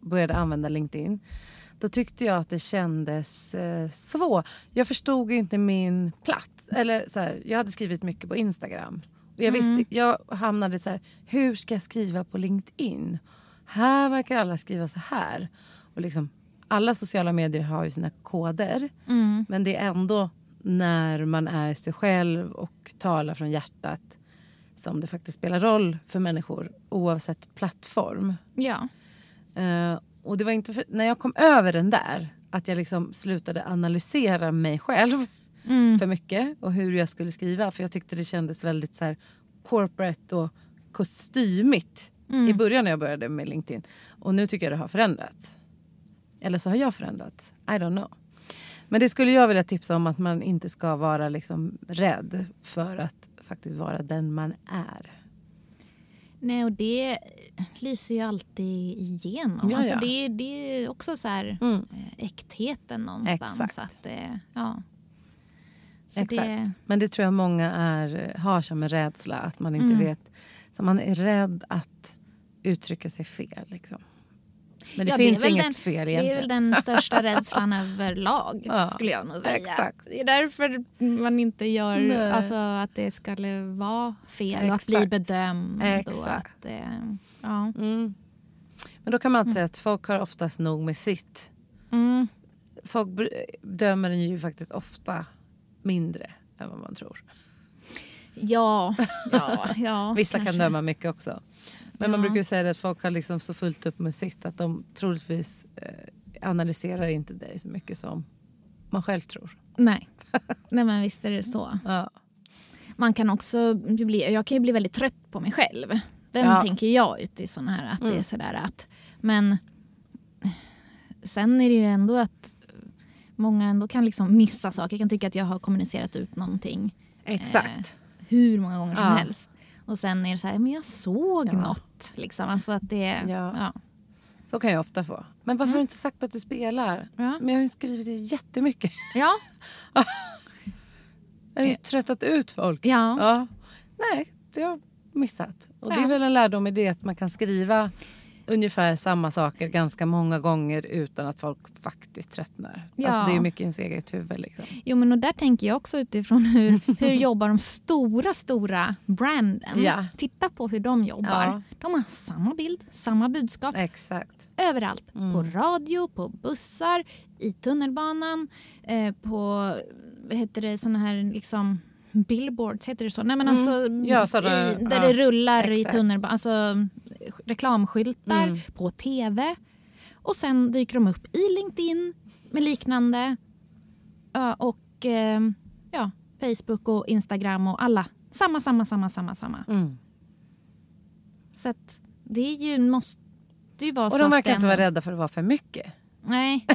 började använda LinkedIn. Då tyckte jag att det kändes eh, svårt. Jag förstod inte min plats. Eller så här, jag hade skrivit mycket på Instagram. Och jag, Mm. visste, jag hamnade så här, hur ska jag skriva på LinkedIn? Här verkar alla skriva så här. Och liksom, alla sociala medier har ju sina koder. Mm. Men det är ändå när man är sig själv och talar från hjärtat som det faktiskt spelar roll för människor oavsett plattform. Ja. Eh, och det var inte för, när jag kom över den där att jag liksom slutade analysera mig själv Mm. för mycket och hur jag skulle skriva. För jag tyckte det kändes väldigt så här corporate och kostymigt Mm. i början när jag började med LinkedIn. Och nu tycker jag det har förändrats. Eller så har jag förändrats. I don't know. Men det skulle jag vilja tipsa om att man inte ska vara liksom rädd för att faktiskt vara den man är. Nej, och det lyser ju alltid igenom. Ja, Alltså ja. det, det är också så här Mm. eh, äktheten någonstans. Exakt. Att det, ja. Så Exakt. Det, Men det tror jag många är, har som en rädsla. Att man inte Mm. vet. Så man är rädd att uttrycka sig fel. Liksom. Men det Ja, det finns väl inget den- fel Det egentligen. är väl den största rädslan överlag, Ja, skulle jag nog säga. exakt. Det är därför man inte gör Nej. alltså, att det skulle vara fel och att bli Exakt. bedömd. Och Exakt. att, eh, ja. Mm. Men då kan man alltid säga att folk har oftast nog med sitt. Mm. Folk dömer en ju faktiskt ofta mindre än vad man tror. ja, ja, ja. Vissa kanske. kan döma mycket också. Men man brukar ju säga det att folk har liksom så fullt upp med sitt att de troligtvis eh, analyserar inte dig så mycket som man själv tror. Nej. Nej, men visst är det så. Ja. Man kan också bli, jag kan ju bli väldigt trött på mig själv. Den Ja. tänker jag ut i såna här att det Mm. är sådär att. Men sen är det ju ändå att många ändå kan liksom missa saker. Jag kan tycka att jag har kommunicerat ut någonting Exakt. hur många gånger som Ja. helst. Och sen är det så här, men jag såg Ja. något. Liksom. Alltså att det, Ja. ja. Så kan jag ofta få. Men varför har du inte sagt att du spelar? Ja. Men jag har ju skrivit det jättemycket. Ja. Jag har ju tröttat ut folk. Ja. Ja. Nej, det har jag missat. Och det är väl en lärdom i det att man kan skriva ungefär samma saker ganska många gånger utan att folk faktiskt tröttnar. Ja. Alltså det är mycket ens eget huvud. Liksom. Jo, men och där tänker jag också utifrån hur, hur jobbar de stora, stora branden. Ja. Titta på hur de jobbar. Ja. De har samma bild, samma budskap Exakt. överallt. Mm. På radio, på bussar, i tunnelbanan, eh, på vad heter det, såna här liksom billboards, heter det så? Nej men alltså Mm. Ja, sådana- i, där ja, det rullar exakt. i tunnelbanan, alltså reklamskyltar Mm. på tv. Och sen dyker de upp i LinkedIn med liknande. Ja, och eh, ja, Facebook och Instagram och alla. Samma, samma, samma, samma, samma. Mm. Så att det är ju, måste ju vara Och de verkar inte vara rädda för att vara för mycket. Nej.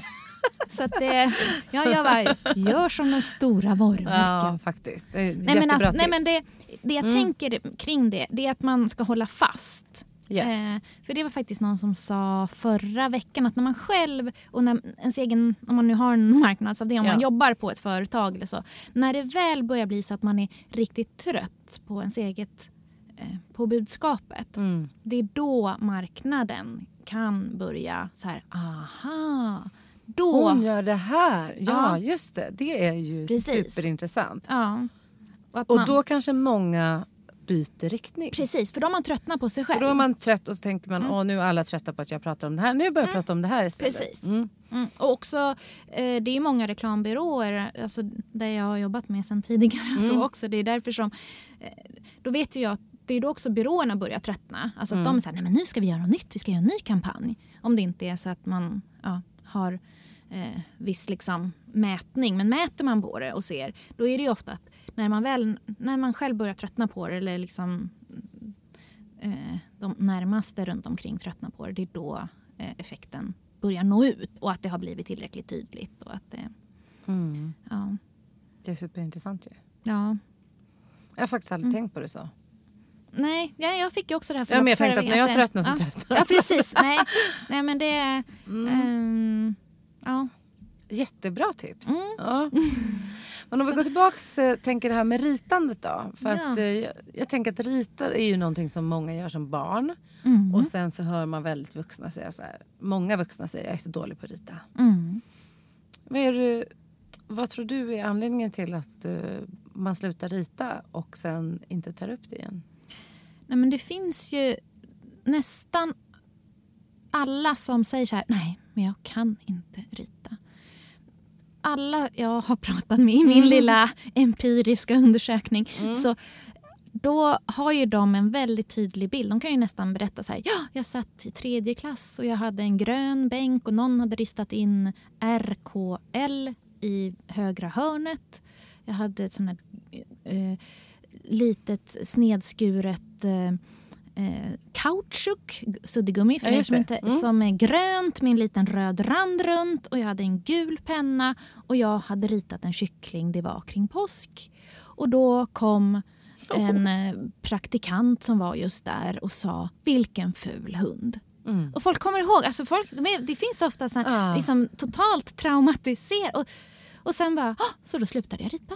Så att det, ja, jag bara, gör som de stora Ja, varumärken. faktiskt. Det är ett nej, men alltså, nej, men det, det jag Mm. tänker kring det, det är att man ska hålla fast. Yes. Eh, för det var faktiskt någon som sa förra veckan att när man själv och när ens egen, om man nu har en marknadsavdelning, om Ja. man jobbar på ett företag eller så. När det väl börjar bli så att man är riktigt trött på ens eget eh, på budskapet. Mm. Det är då marknaden kan börja så här, aha. Då, Hon gör det här. Ja, Ja. just det. Det är ju Precis. superintressant. ja. Och, Och då kanske många byter riktning. Precis, för då har man tröttnat på sig själv. För då är man trött och så tänker man åh nu är alla trötta på att jag pratar om det här. Nu börjar jag prata om det här istället. Precis. Mm. Mm. Och också, eh, det är många reklambyråer alltså, där jag har jobbat med sen tidigare. Mm. Så också. Det är därför som, eh, då vet ju jag att det är då också byråerna börjar tröttna. Alltså att Mm. de säger nej men nu ska vi göra något nytt, vi ska göra en ny kampanj. Om det inte är så att man ja, har eh, viss liksom, mätning. Men mäter man på det och ser, då är det ju ofta att när man, väl, när man själv börjar tröttna på det eller liksom eh, de närmaste runt omkring tröttnar på det, det är då eh, effekten börjar nå ut och att det har blivit tillräckligt tydligt. Och att det, Mm. ja, Det är superintressant ju. ja. Jag har faktiskt aldrig Mm. tänkt på det så. Nej, ja, jag fick ju också det här Jag har mer förra tänkt att när jag tröttnar så ja. tröttnar Ja, precis. Nej, nej men det... Mm. ehm, ja. Jättebra tips. Mm. Ja. Men om vi går tillbaks eh, tänker det här med ritandet då. För Ja. att, eh, jag, jag tänker att rita är ju någonting som många gör som barn. Mm. Och sen så hör man väldigt vuxna säga så här. Många vuxna säger jag är så dålig på att rita. Mm. Vad, är det, vad tror du är anledningen till att eh, man slutar rita och sen inte tar upp det igen? Nej, men det finns ju nästan alla som säger så här, nej, men jag kan inte rita. Alla jag har pratat med i min lilla empiriska undersökning, så då har ju de en väldigt tydlig bild. De kan ju nästan berätta så här, ja, jag satt i tredje klass och jag hade en grön bänk och någon hade ristat in RKL i högra hörnet. Jag hade ett sånt här eh, litet snedskuret eh, eh, kautschuk, suddgummi för Ja, som, inte, Mm. som är grönt med en liten röd rand runt och jag hade en gul penna och jag hade ritat en kyckling, det var kring påsk. Och då kom en eh, praktikant som var just där och sa vilken ful hund. Mm. Och folk kommer ihåg, alltså folk, de är, det finns ofta så här, Ja. liksom, totalt traumatiserat. Och, och sen bara, "Ah, så då slutade jag rita.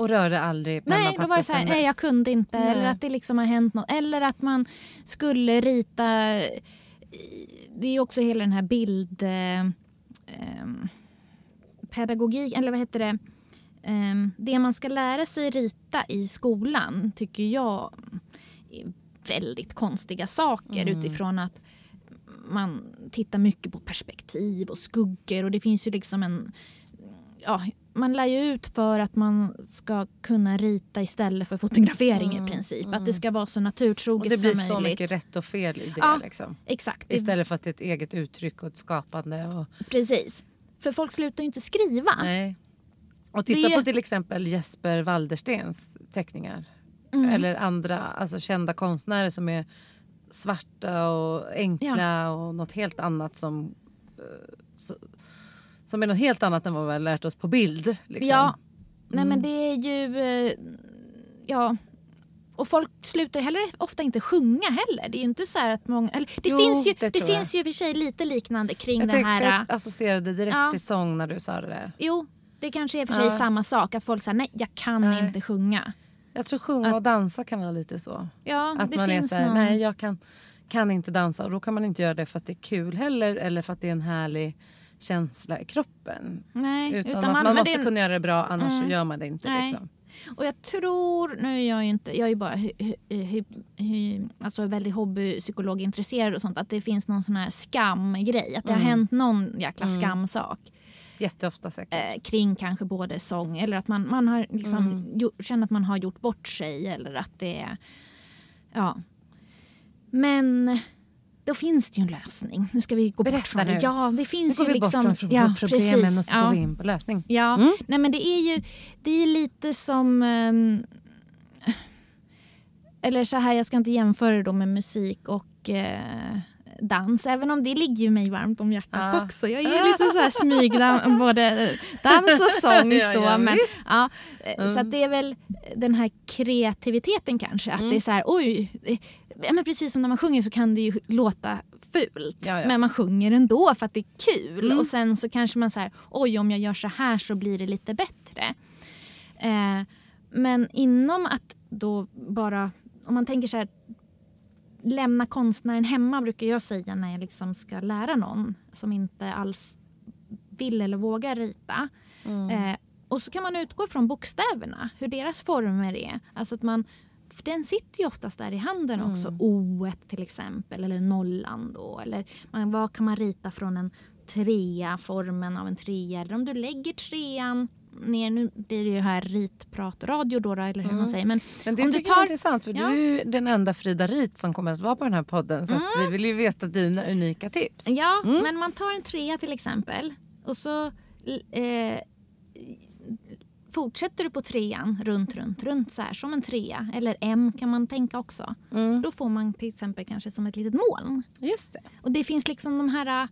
Och rörde aldrig penna Nej, papper var det så här, nej jag kunde inte. Nej. Eller att det liksom har hänt något. Eller att man skulle rita... Det är ju också hela den här bild... Eh, pedagogik, eller vad heter det? Ehm, det man ska lära sig rita i skolan tycker jag är väldigt konstiga saker Mm. utifrån att man tittar mycket på perspektiv och skuggor och det finns ju liksom en ja, man lär ju ut för att man ska kunna rita istället för fotografering i princip. Att det ska vara så Och naturtroget det blir som så möjligt. mycket rätt och fel i det. Ja. Liksom. Exakt, det, Istället för att det är ett eget uttryck och ett skapande. Och, precis. För folk slutar ju inte skriva. nej. och Det titta är- på till exempel Jesper Walderstens teckningar. Mm. Eller andra alltså kända konstnärer som är svarta och enkla och något helt annat som, eh, så, som är något helt annat än vad vi har lärt oss på bild. Liksom. Ja, nej men det är ju... eh, Ja, Och folk slutar heller ofta inte sjunga heller. Det är ju inte så att många... Eller, det Jo, finns ju, det det finns ju för sig lite liknande kring Jag, den tänkte, här... jag associerade direkt Ja. till sång när du sa det där. Jo, det kanske är för sig Ja. samma sak. Att folk säger nej, jag kan Nej. inte sjunga. Jag tror sjunga Att- och dansa kan vara lite så. Ja, Att det man är finns så här, någon... nej jag kan, kan inte dansa och då kan man inte göra det för att det är kul heller eller för att det är en härlig känsla i kroppen. nej, Utan, utan att man, men måste det- kunna göra det bra annars Mm. så gör man det inte. Nej. Liksom. Och jag tror, nu är jag ju inte, jag är ju bara hy, hy, hy, alltså väldigt hobbypsykologintresserad och sånt, att det finns någon sån här skamgrej. Att det har Mm. hänt någon jäkla skamsak Jätteofta säkert. eh, kring kanske både sång eller att man, man har liksom Mm. gjort, känner att man har gjort bort sig eller att det är, ja. Men då finns det ju en lösning. Nu ska vi gå Berätta bort från det. nu. Ja, det Nu finns går ju vi liksom... bort från ja, problemen precis. och så ja. går vi in på lösning. Ja, Mm. nej men det är ju det är lite som... ehm, eller så här, jag ska inte jämföra det med musik och eh, dans. Även om det ligger ju mig varmt om hjärtat Ja. också. Jag är lite så här smygdam, både dans och sång. Ja, så, ja, men, visst. ja, Så Mm. att det är väl den här kreativiteten kanske. Att Mm. det är så här, oj. Ja, men precis som när man sjunger så kan det ju låta fult. Ja, ja. Men man sjunger ändå för att det är kul. Mm. Och sen så kanske man så här, oj om jag gör så här så blir det lite bättre. Eh, men inom att då bara, om man tänker så här, lämna konstnären hemma brukar jag säga när jag liksom ska lära någon som inte alls vill eller vågar rita. Mm. Eh, och så kan man utgå från bokstäverna, hur deras former är. Alltså att man, för den sitter ju oftast där i handen också. Mm. O till exempel, eller nollan då. Eller man, vad kan man rita från en trea, formen av en trea. Eller om du lägger trean ner, nu blir det ju här ritpratradio då, då eller hur man säger. Men Men det om du tycker jag är tar- intressant för Ja. du är ju den enda Frida Rit som kommer att vara på den här podden. Så att vi vill ju veta dina unika tips. Ja, Mm. men man tar en trea till exempel och så eh, fortsätter du på trean runt, runt, runt så här som en trea. Eller M kan man tänka också. Mm. Då får man till exempel kanske som ett litet moln. Just det. Och det finns liksom de här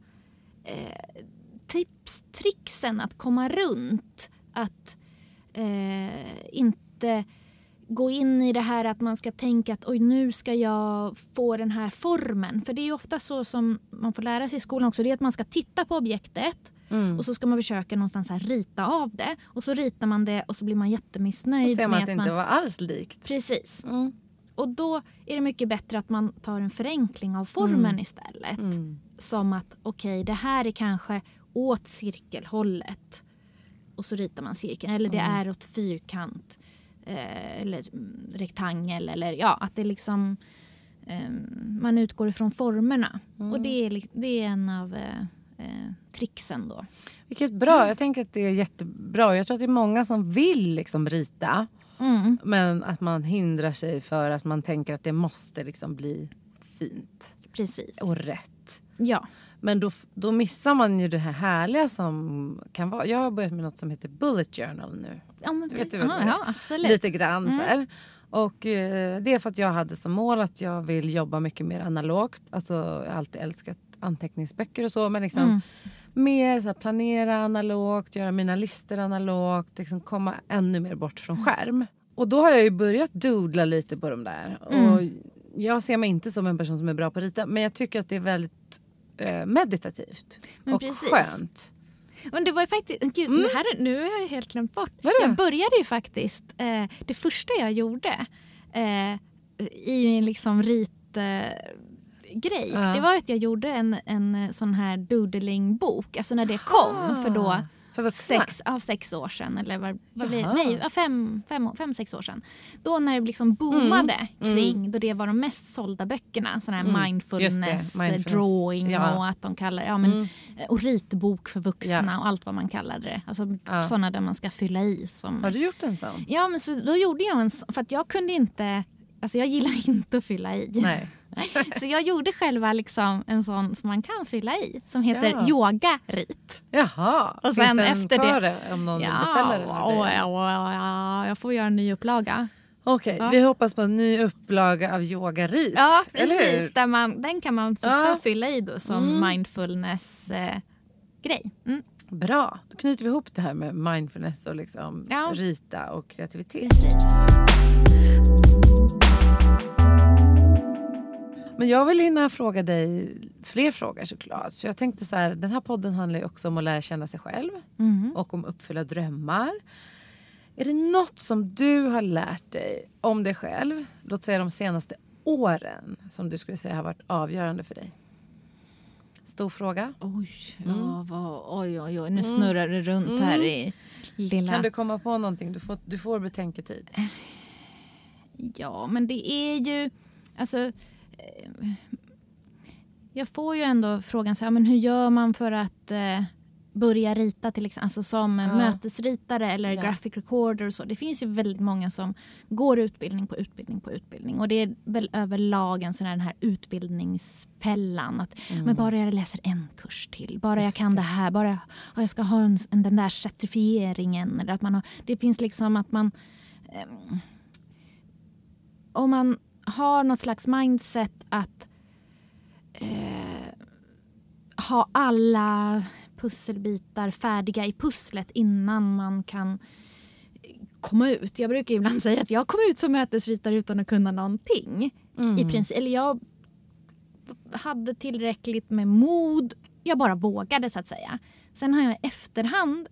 eh, tips, tricksen att komma runt. Att eh, inte gå in i det här att man ska tänka att oj nu ska jag få den här formen. För det är ofta så som man får lära sig i skolan också. Det är att man ska titta på objektet Mm. och så ska man försöka någonstans här rita av det. Och så ritar man det och så blir man Och jättemissnöjd ser man att det inte var alls likt. Precis. Mm. Och då är det mycket bättre att man tar en förenkling av formen istället. Mm. Som att okej, det här är kanske åt cirkelhållet. Och så ritar man cirkeln. Eller det Mm. är åt fyrkant. Eh, eller mm, rektangel. Eller ja, att det liksom... Eh, man utgår ifrån formerna. Mm. Och det är, det är en av eh, tricksen då. Vilket bra. Jag tänker att det är jättebra. Jag tror att det är många som vill liksom rita. Mm, Men att man hindrar sig för att man tänker att det måste liksom bli fint precis. och rätt. Ja. Men då, då missar man ju det här härliga som kan vara. Jag har börjat med något som heter bullet journal nu. Ja, men vet du är? ja, absolut. Lite grann Mm. så här. Och eh, det är för att jag hade som mål att jag vill jobba mycket mer analogt. Alltså jag har alltid älskat anteckningsböcker och så men liksom Mm. mer så här, planera analogt, göra mina listor analogt, liksom komma ännu mer bort från skärm. Och då har jag ju börjat doodla lite på de där. Mm. Och jag ser mig inte som en person som är bra på att rita men jag tycker att det är väldigt eh, meditativt Men och precis. skönt. Men det var ju faktiskt, gud, det här, är- nu har jag helt glömt bort. Vadå? Jag började ju faktiskt, eh, det första jag gjorde eh, i min liksom rit eh, grej, Ja. det var att jag gjorde en, en sån här doodling-bok, alltså när det kom för då för sex, ja, sex år sedan, eller vad, vad blir. Nej, fem, fem, fem, sex år sedan. Då när det liksom boomade Mm. kring, då det var de mest sålda böckerna, sån här Mm. mindfulness, det, mindfulness. drawing Ja. och att de kallar ja, men, Mm. och ritbok för vuxna Ja. och allt vad man kallade det. Alltså Ja. sådana där man ska fylla i. Som... Har du gjort en sån? Ja, men så då gjorde jag en sån, för att jag kunde inte, alltså jag gillar inte att fylla i. Nej. Så jag gjorde själva liksom en sån som man kan fylla i, som heter Ja. yoga-rit. Jaha, Och finns sen en efter det- kvar det om någon beställer den? ja, ja, ja, jag får göra en ny upplaga. Okej, Ja. vi hoppas på en ny upplaga av yogarit. Ja, precis. Där man, den kan man sitta Ja. och fylla i då som Mm. mindfulness-grej. Mm. Bra, då knyter vi ihop det här med mindfulness och liksom Ja. rita och kreativitet. Precis. Men jag vill hinna fråga dig fler frågor såklart. Så jag tänkte så här, den här podden handlar ju också om att lära känna sig själv Mm. och om uppfylla drömmar. Är det något som du har lärt dig om dig själv, låt säga de senaste åren, som du skulle säga har varit avgörande för dig? Stor fråga. Oj, Mm. ja, vad, oj, oj, oj. Nu snurrar det runt här i lilla... Kan du komma på någonting? Du får, du får betänketid. Ja, men det är ju... Alltså, eh, jag får ju ändå frågan så här, men hur gör man för att eh, börja rita till exempel, alltså som Ja. mötesritare eller Ja. graphic recorder och så. Det finns ju väldigt många som går utbildning på utbildning på utbildning och det är väl överlag en sån här, den här utbildningsfällan att men bara jag läser en kurs till, bara jag Mm. Just kan det. det här, bara jag, ja, jag ska ha en, en, den där certifieringen eller att man har, det finns liksom att man ehm, om man har något slags mindset att eh, ha alla pusselbitar färdiga i pusslet innan man kan komma ut. Jag brukar ibland säga att jag kom ut som mötesritare utan att kunna någonting. I princip, eller jag hade tillräckligt med mod. Jag bara vågade så att säga. Sen har jag i efterhand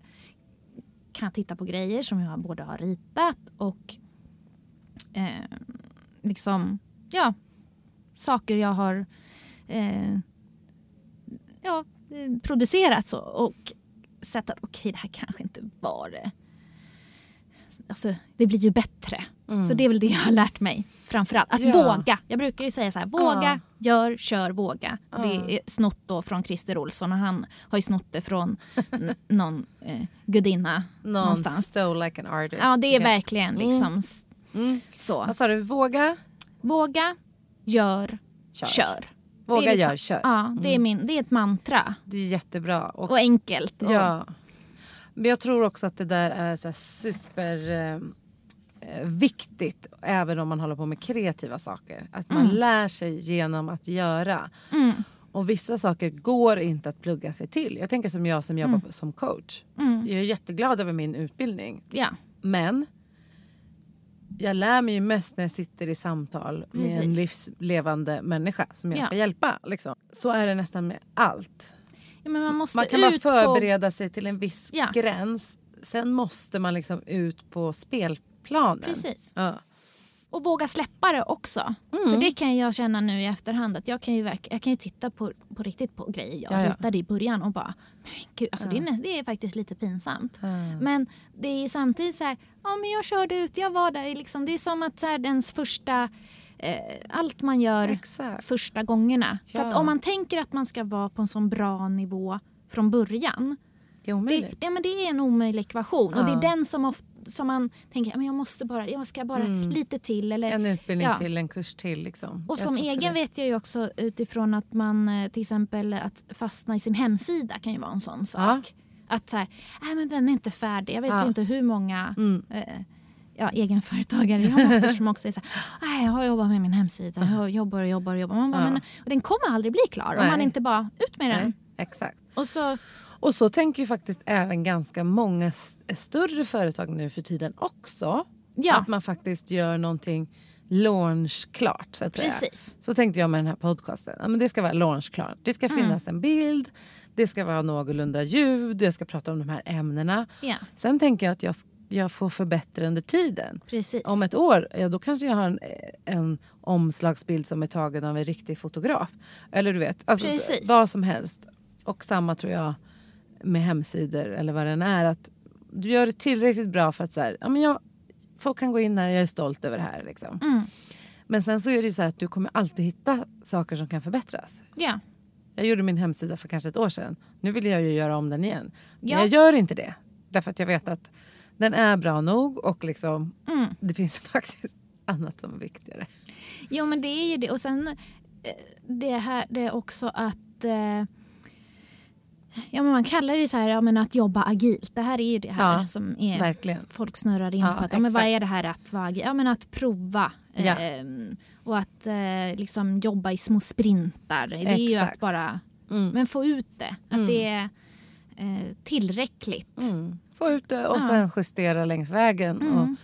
kan titta på grejer som jag både har ritat och eh, liksom, ja, saker jag har eh, ja, eh, producerat så, och sett att okej, det här kanske inte var det. Alltså, det blir ju bättre. Så det är väl det jag har lärt mig framförallt. Att Mm. Ja. våga. Jag brukar ju säga så här, våga, Ja. gör, kör, våga. Och Ja. Det är snott då från Christer Olsson och han har ju snott det från någon eh, gudinna Någon någonstans. stole like an artist. Ja, det är Ja. verkligen liksom s- Mm. så. Vad sa du? Våga, Våga, gör, kör. kör. Våga, Det är liksom- gör, kör. Ja, det är, min, det är ett mantra. Det är jättebra. Och, Och enkelt. Och, ja. Men jag tror också att det där är så super eh, eh, viktigt även om man håller på med kreativa saker. Att man lär sig genom att göra. Mm, Och vissa saker går inte att plugga sig till. Jag tänker som jag som jobbar på- som coach. mm, Jag är jätteglad över min utbildning. ja, Men jag lär mig ju mest när jag sitter i samtal med en Precis. livslevande människa som jag Ja. ska hjälpa. Liksom. Så är det nästan med allt. ja, man Man kan bara ut på... förbereda sig till en viss Ja. gräns. Sen måste man liksom ut på spelplanen. Precis. Ja. Och våga släppa det också. Mm. För det kan jag känna nu i efterhand. Att jag kan ju, verk- jag kan ju titta på, på riktigt på grejer jag Ja, ja. ritade i början och bara, gud, alltså det, är, det är faktiskt lite pinsamt. Mm. Men det är samtidigt så här, ja men jag körde ut, jag var där. Liksom, det är som att så här, ens första, eh, allt man gör Exakt. första gångerna. För Ja. om man tänker att man ska vara på en sån bra nivå från början. Det är Det, omöjligt. ja, men det är en omöjlig ekvation. Och det Ja. är den som, ofta, som man tänker, ja, men jag måste bara, jag ska bara lite till. Eller, En utbildning Ja. till, en kurs till. Liksom. och Jag som egen det. vet jag ju också utifrån att man eh, till exempel att fastna i sin hemsida kan ju vara en sån sak. Att så här, nej men den är inte färdig. Jag vet Ja. inte hur många Mm. eh, ja, egenföretagare jag möter som också är så här, jag har jobbat med min hemsida, jag jobbar och jobbar och jobbar. Man bara, Ja. men, och den kommer aldrig bli klar om Nej. man inte bara ut med den. Nej, exakt. Och så, Och så tänker ju faktiskt även ganska många s- större företag nu för tiden också. ja, Att man faktiskt gör någonting launchklart. Så, att säga. precis. så tänkte jag med den här podcasten. Ja, men det ska vara launchklart. Det ska finnas en bild, det ska vara någorlunda ljud, jag ska prata om de här ämnena. Ja, Sen tänker jag att jag, jag får förbättra under tiden. precis. Om ett år, ja, då kanske jag har en, en omslagsbild som är tagen av en riktig fotograf. Eller du vet, alltså, Precis. vad som helst. Och samma tror jag med hemsidor eller vad den är. Att du gör det tillräckligt bra för att så här, ja, men jag, folk kan gå in här, jag är stolt över det här. Liksom. Mm. Men sen så är det ju så här att du kommer alltid hitta saker som kan förbättras. Ja. Jag gjorde min hemsida för kanske ett år sedan. Nu vill jag ju göra om den igen. Men Ja. jag gör inte det. Därför att jag vet att den är bra nog och liksom, Mm. det finns faktiskt annat som är viktigare. Jo men det är ju det. Och sen eh, det här det är också att eh, Ja, men man kallar det så här, ja, men att jobba agilt. Det här är ju det här Ja, som är, Verkligen. folk snurrar in Ja, på. Att, ja, men vad är det här att vara agil? Ja, men att prova. Ehm, och att eh, liksom jobba i små sprintar. Det är ju att bara Mm. men få ut det. Att Mm. det är, eh, tillräckligt. Mm. Få ut det och Ja. sen justera längs vägen och Mm.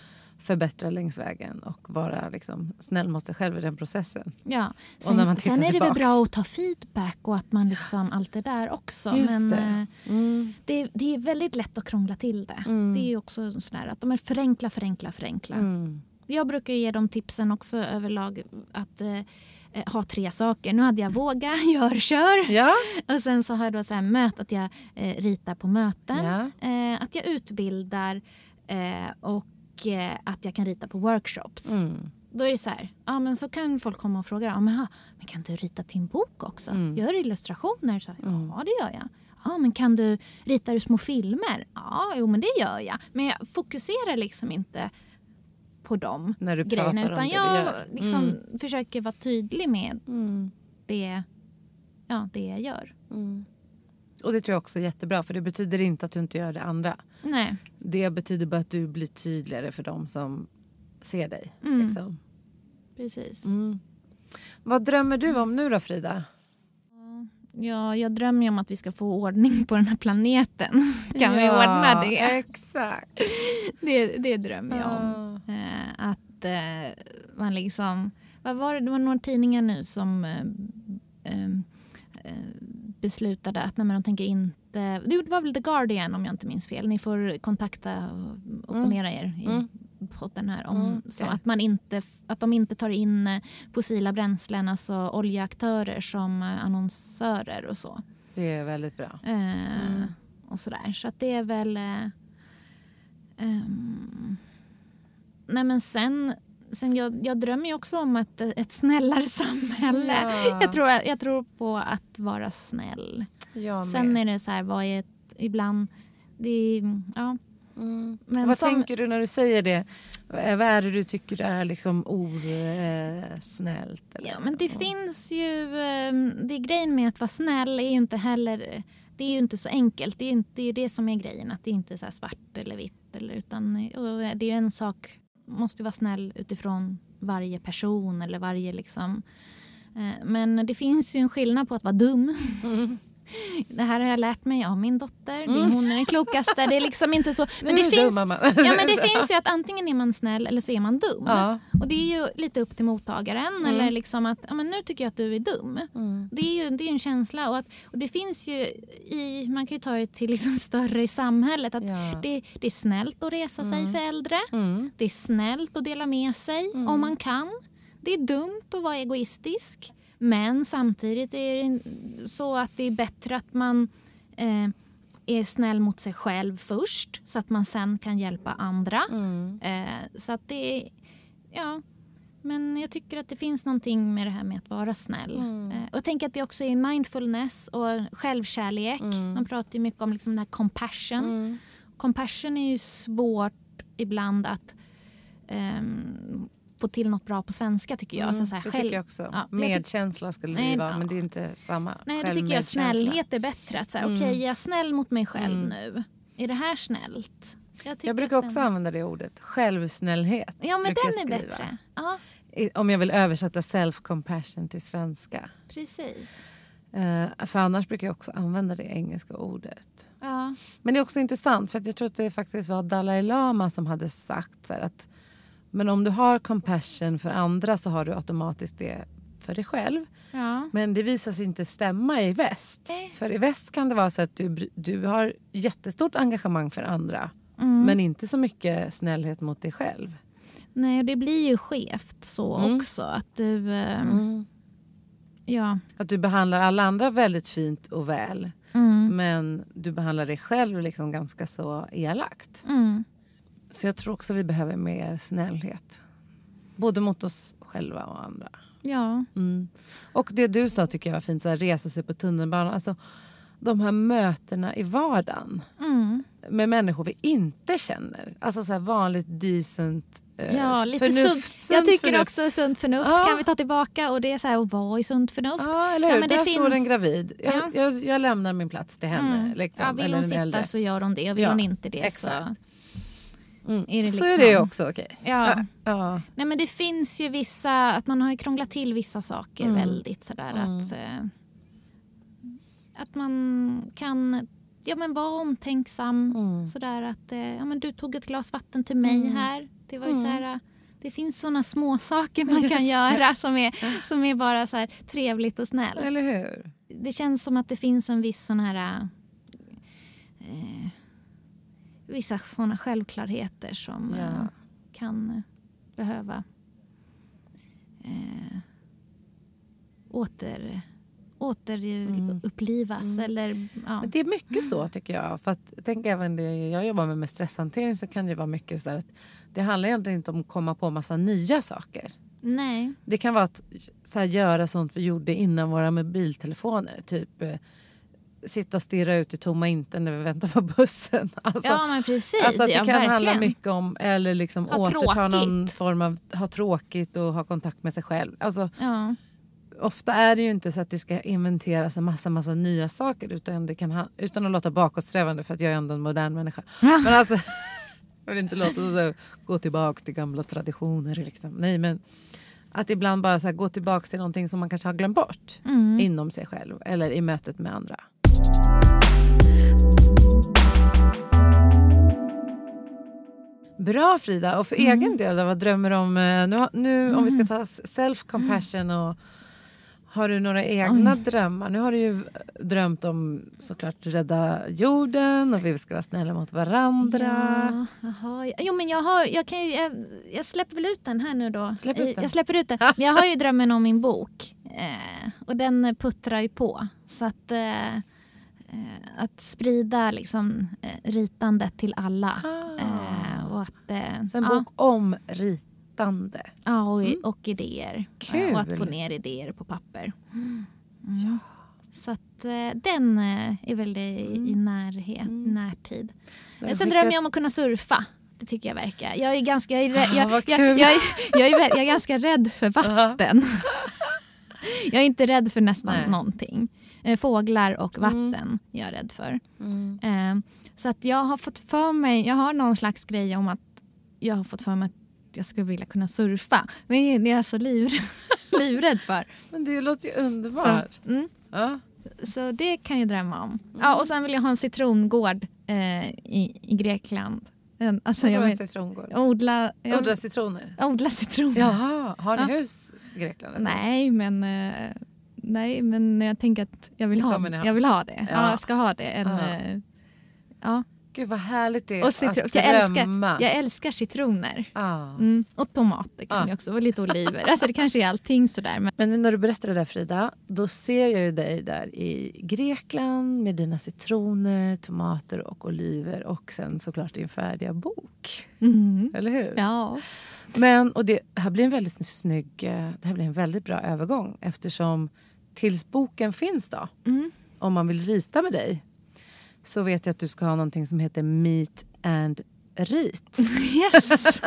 Förbättra längs vägen och vara liksom snäll mot sig själv i den processen. Ja. Och när man Sen, sen är det väl tillbaks. bra att ta feedback och att man liksom allt det där också. Just Men det. eh, Mm. det, det är väldigt lätt att krångla till det. Mm. Det är ju också sådär att de är förenkla, förenkla, förenkla. Mm. Jag brukar ge dem tipsen också överlag att eh, eh, ha tre saker. Nu hade jag våga, gör, kör. Ja. Och sen så har jag då så här möt, att jag eh, ritar på möten. ja. Eh, att jag utbildar eh, och att jag kan rita på workshops. Mm. Då är det så här, ja men så kan folk komma och fråga, ja, men, ha, men kan du rita till en bok också? Mm. Gör du illustrationer? Så, Mm. Ja, det gör jag. Ja, men kan du, ritar du små filmer? Ja, jo men det gör jag. Men jag fokuserar liksom inte på de När du grejerna utan jag liksom Mm. försöker vara tydlig med Mm. det, ja, det jag gör. Mm. Och det tror jag också är jättebra för det betyder inte att du inte gör det andra. Nej. Det betyder bara att du blir tydligare för de som ser dig. Mm. Liksom. Precis. Mm. Vad drömmer du om nu då Frida? Ja, jag drömmer om att vi ska få ordning på den här planeten. kan vi ordna det? Exakt. Det, det drömmer jag om. Ja. Eh, att eh, man liksom... Vad var det? det var några tidningar nu som eh, beslutade att nej, men de tänker inte... Det var väl The Guardian om jag inte minns fel. Ni får kontakta och opponera er i Mm. podden här. Om, Mm, okej. att, man inte, att de inte tar in eh, fossila bränslen, alltså oljeaktörer som eh, annonsörer och så. Det är väldigt bra. Eh, Mm. Och sådär. Så att det är väl... Eh, ehm, nej men sen... sen jag, jag drömmer ju också om ett, ett snällare samhälle. Ja. Jag, tror, jag tror på att vara snäll. Sen är det så här, vad är ett, ibland... Det är, ja, Mm. Vad som- tänker du när du säger det? Vad är det du tycker är liksom osnällt? Ja, men det finns ju... ehm, Det grejen med att vara snäll är ju inte heller... Det är ju inte så enkelt. Det är ju inte, det, är det som är grejen. Att det är inte så svart eller vitt. Eller, utan, det är ju en sak måste vara snäll utifrån varje person eller varje liksom... Eh, men det finns ju en skillnad på att vara dum. Mm. Det här har jag lärt mig av min dotter. Är hon är den klokaste. Det är liksom inte så. Men det finns, ja, men det finns ju att antingen är man snäll eller så är man dum. Ja. Och det är ju lite upp till mottagaren. Eller liksom att ja, men nu tycker jag att du är dum. Mm. Det är ju det är en känsla. Och, att, och det finns ju i, man kan ju ta det till liksom större i samhället. Att Ja. det, det är snällt att resa sig för äldre. Mm. Det är snällt att dela med sig om man kan. Det är dumt att vara egoistisk. Men samtidigt är det så att det är bättre att man eh, är snäll mot sig själv först så att man sen kan hjälpa andra. Mm. Eh, så att det är... Ja. Men jag tycker att det finns någonting med det här med att vara snäll. Mm. Eh, och jag tänker att det också är mindfulness och självkärlek. Man pratar ju mycket om liksom den här compassion. Mm. Compassion är ju svårt ibland att ehm, få till något bra på svenska tycker jag. Mm. så, så här, det själv- tycker jag också. Ja, jag Medkänsla skulle det vara ja. men det är inte samma. Nej, då tycker jag snällhet är bättre. Att säga, okej, är jag snäll mot mig själv Mm. nu? Är det här snällt? Jag, Jag brukar också den- använda det ordet. Självsnällhet. Ja, men den är bättre. Ja, Om jag vill översätta self-compassion till svenska. precis. Eh, för annars brukar jag också använda det engelska ordet. Ja. Men det är också intressant för att jag tror att det faktiskt var Dalai Lama som hade sagt så här att men om du har compassion för andra så har du automatiskt det för dig själv. Ja. Men det visar sig inte stämma i väst. Nej. För i väst kan det vara så att du, du har jättestort engagemang för andra Mm. men inte så mycket snällhet mot dig själv. Nej, och det blir ju skevt så Mm. också. Att du... ehm, Ja. Att du behandlar alla andra väldigt fint och väl Mm. men du behandlar dig själv liksom ganska så elakt. Så jag tror också vi behöver mer snällhet. Både mot oss själva och andra. Ja. Mm. Och det du sa tycker jag var fint, så här, resa sig på tunnelbanan. Alltså, de här mötena i vardagen Mm. med människor vi inte känner. Alltså så här vanligt decent eh, Ja, lite förnuft. sunt. Jag tycker förnuft. också sunt förnuft Ja. kan vi ta tillbaka. Och det är så här, att vara i sunt förnuft. Ja, eller Ja, hur? men det Där står finns- en gravid. Jag, Ja. jag, jag lämnar min plats till henne. Mm. Liksom, ja, vill hon sitta äldre. så gör hon det och vill Ja, hon inte det exakt. så... Mm. är det Så liksom- är det också okej. Ja. Ja. Nej, men det finns ju vissa, att man har ju krånglat till vissa saker Mm. väldigt sådär att... Eh, att man kan ja, men vara omtänksam. Mm. Sådär att eh, ja, men du tog ett glas vatten till mig Mm. här. Det var ju Mm. så här, det finns såna små saker man Just kan det. göra som är, som är bara så här trevligt och snällt. Eller hur? Det känns som att det finns en viss sån här... Eh, vissa såna självklarheter som Ja. eh, kan eh, behöva eh, åter, återupplivas. Mm. Eller, ja. Men det är mycket så tycker jag. För att, tänk även det jag jobbar med med stresshantering så kan det vara mycket så att det handlar egentligen inte om att komma på massa nya saker. Nej. Det kan vara att så här, göra sånt vi gjorde innan våra mobiltelefoner. Typ eh, sitta och stirra ut i tomma intet när vi väntar på bussen. Alltså, ja, men precis. alltså att det ja, kan handla verkligen. mycket om eller liksom Ha återta någon tråkigt. form av ha tråkigt och ha kontakt med sig själv. Alltså, Ja. ofta är det ju inte så att det ska inventeras en massa, massa nya saker utan, det kan ha, utan att låta bakåtsträvande för att jag är ändå en modern människa. Men alltså, jag vill inte låta så, gå tillbaka till gamla traditioner. Liksom. Nej, men att ibland bara så här, gå tillbaka till någonting som man kanske har glömt bort Mm. inom sig själv eller i mötet med andra. Bra Frida, och för Mm. egen del då, vad drömmer du om? eh, Nu, nu om vi ska ta self-compassion och har du några egna drömmar? Nu har du ju drömt om såklart rädda jorden och vi ska vara snälla mot varandra. Ja, jaha. ja. Jo, men jag, har, jag, kan ju, jag, jag släpper väl ut den här nu då. Släpp ut Eh, den. Jag släpper ut den. Men jag har ju drömmen om min bok. Eh, och den puttrar ju på. Så att, eh, att sprida liksom, eh, ritandet till alla. Eh, och att, eh, Så en ja, bok om ritande. ja, och, och idéer. Kul. Eh, och att få ner idéer på papper. Mm. Så att, eh, den eh, är väl i, i närhet, närtid. Har du Sen skickat- drömmer jag om att kunna surfa. Det tycker jag verkar. Jag är, ganska, jag Ah, jag, jag, jag, jag, är, jag är ganska rädd för vatten. jag är inte rädd för nästan Nej. någonting. Eh, Fåglar och vatten är jag rädd för. Mm. Eh, Så att jag har fått för mig, jag har någon slags grej om att jag har fått för mig att jag skulle vilja kunna surfa. Men det är jag så liv, livrädd för. Men det låter ju Så, underbart. mm, Ja. så det kan jag drömma om. Mm. Ja, och sen vill jag ha en citrongård eh, i, i Grekland. En, alltså jag vill citrongård? odla, jag, Odla citroner? odla citroner. Jaha, har ni Ja. hus i Grekland? eller? Nej, men, eh, nej, men jag tänker att jag vill, ha, ha. jag vill ha det. Ja. Ja. jag ska ha det. En, Ja. eh, ja. Gud vad härligt det är Och citron. att Jag, drömma. älskar, jag älskar citroner. Ja. Mm. Och tomater kan Ja. jag också. Och lite oliver. Alltså det kanske är allting sådär. Men, Men nu när du berättar det där Frida, då ser jag ju dig där i Grekland med dina citroner, tomater och oliver och sen såklart din färdiga bok. mm. Eller hur? Ja. Men, och det här blir en väldigt snygg, eh, det här blir en väldigt bra övergång eftersom tills boken finns då, Mm. om man vill rita med dig, så vet jag att du ska ha någonting som heter Meet and Rit. Yes!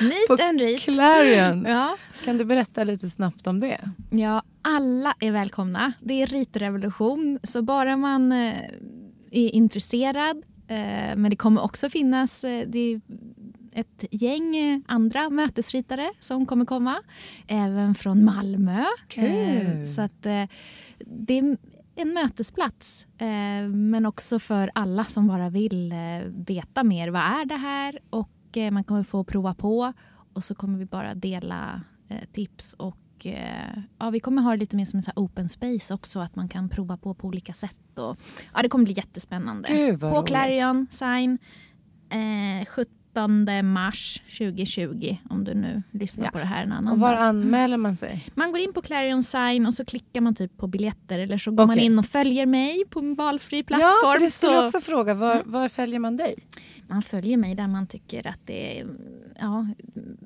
Meet På and read. Clarion. Ja. Kan du berätta lite snabbt om det? Ja, alla är välkomna. Det är ritrevolution, så bara man eh, är intresserad. Eh, men det kommer också finnas eh, det ett gäng andra mötesritare som kommer komma. Även från Malmö. Kul. Eh, så att eh, det är en mötesplats. Eh, men också för alla som bara vill veta mer. Vad är det här? Och man kommer få prova på. Och så kommer vi bara dela tips och ja, vi kommer ha det lite mer som en så open space också, att man kan prova på på olika sätt. Och, ja, det kommer bli jättespännande. Gud, på. Clarion Sign eh, 17 mars 2020, om du nu lyssnar Ja. på det här en annan Och var dag. anmäler man sig? Man går in på Clarion Sign och så klickar man typ på biljetter eller så går man Okej. in och följer mig på en valfri plattform. Ja, för det skulle så jag också fråga. Var, Mm. var följer man dig? Man följer mig där man tycker att det är... Ja,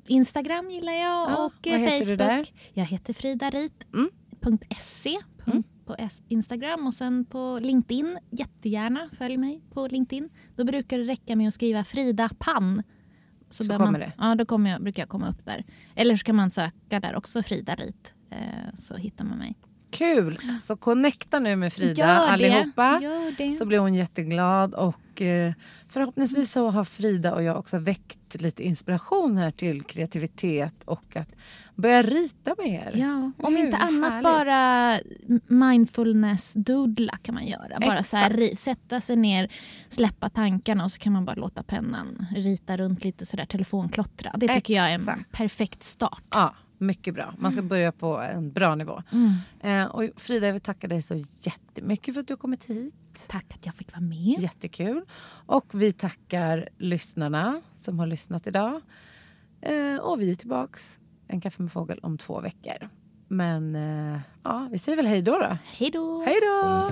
Instagram gillar jag Ja, och vad heter du Facebook. där? Jag heter Mm. fridarit.se Mm. På Instagram och sen på LinkedIn. Jättegärna följ mig på LinkedIn. Då brukar det räcka med att skriva Frida Pann. Så behöver kommer man, det. Ja, då kommer jag, brukar jag komma upp där. Eller så kan man söka där också, Frida Rit. Eh, så hittar man mig. Kul! Så connecta nu med Frida Gör allihopa. Så blir hon jätteglad och eh, förhoppningsvis så har Frida och jag också väckt lite inspiration här till kreativitet och att börja rita med er. Ja, om Hur inte annat härligt. bara mindfulness doodla kan man göra. Bara så här, Exakt. sätta sig ner, släppa tankarna och så kan man bara låta pennan rita runt lite sådär telefonklottra. Det tycker jag är en Exakt. perfekt start. Ja, mycket bra. Man ska börja på en bra nivå. Eh, och Frida, jag vill tacka dig så jättemycket för att du har kommit hit. Tack att jag fick vara med. Jättekul. Och vi tackar lyssnarna som har lyssnat idag. Eh, och vi är tillbaks en kaffe med fågel om två veckor. Men eh, ja, vi säger väl hej då då. Hej då! Hej då!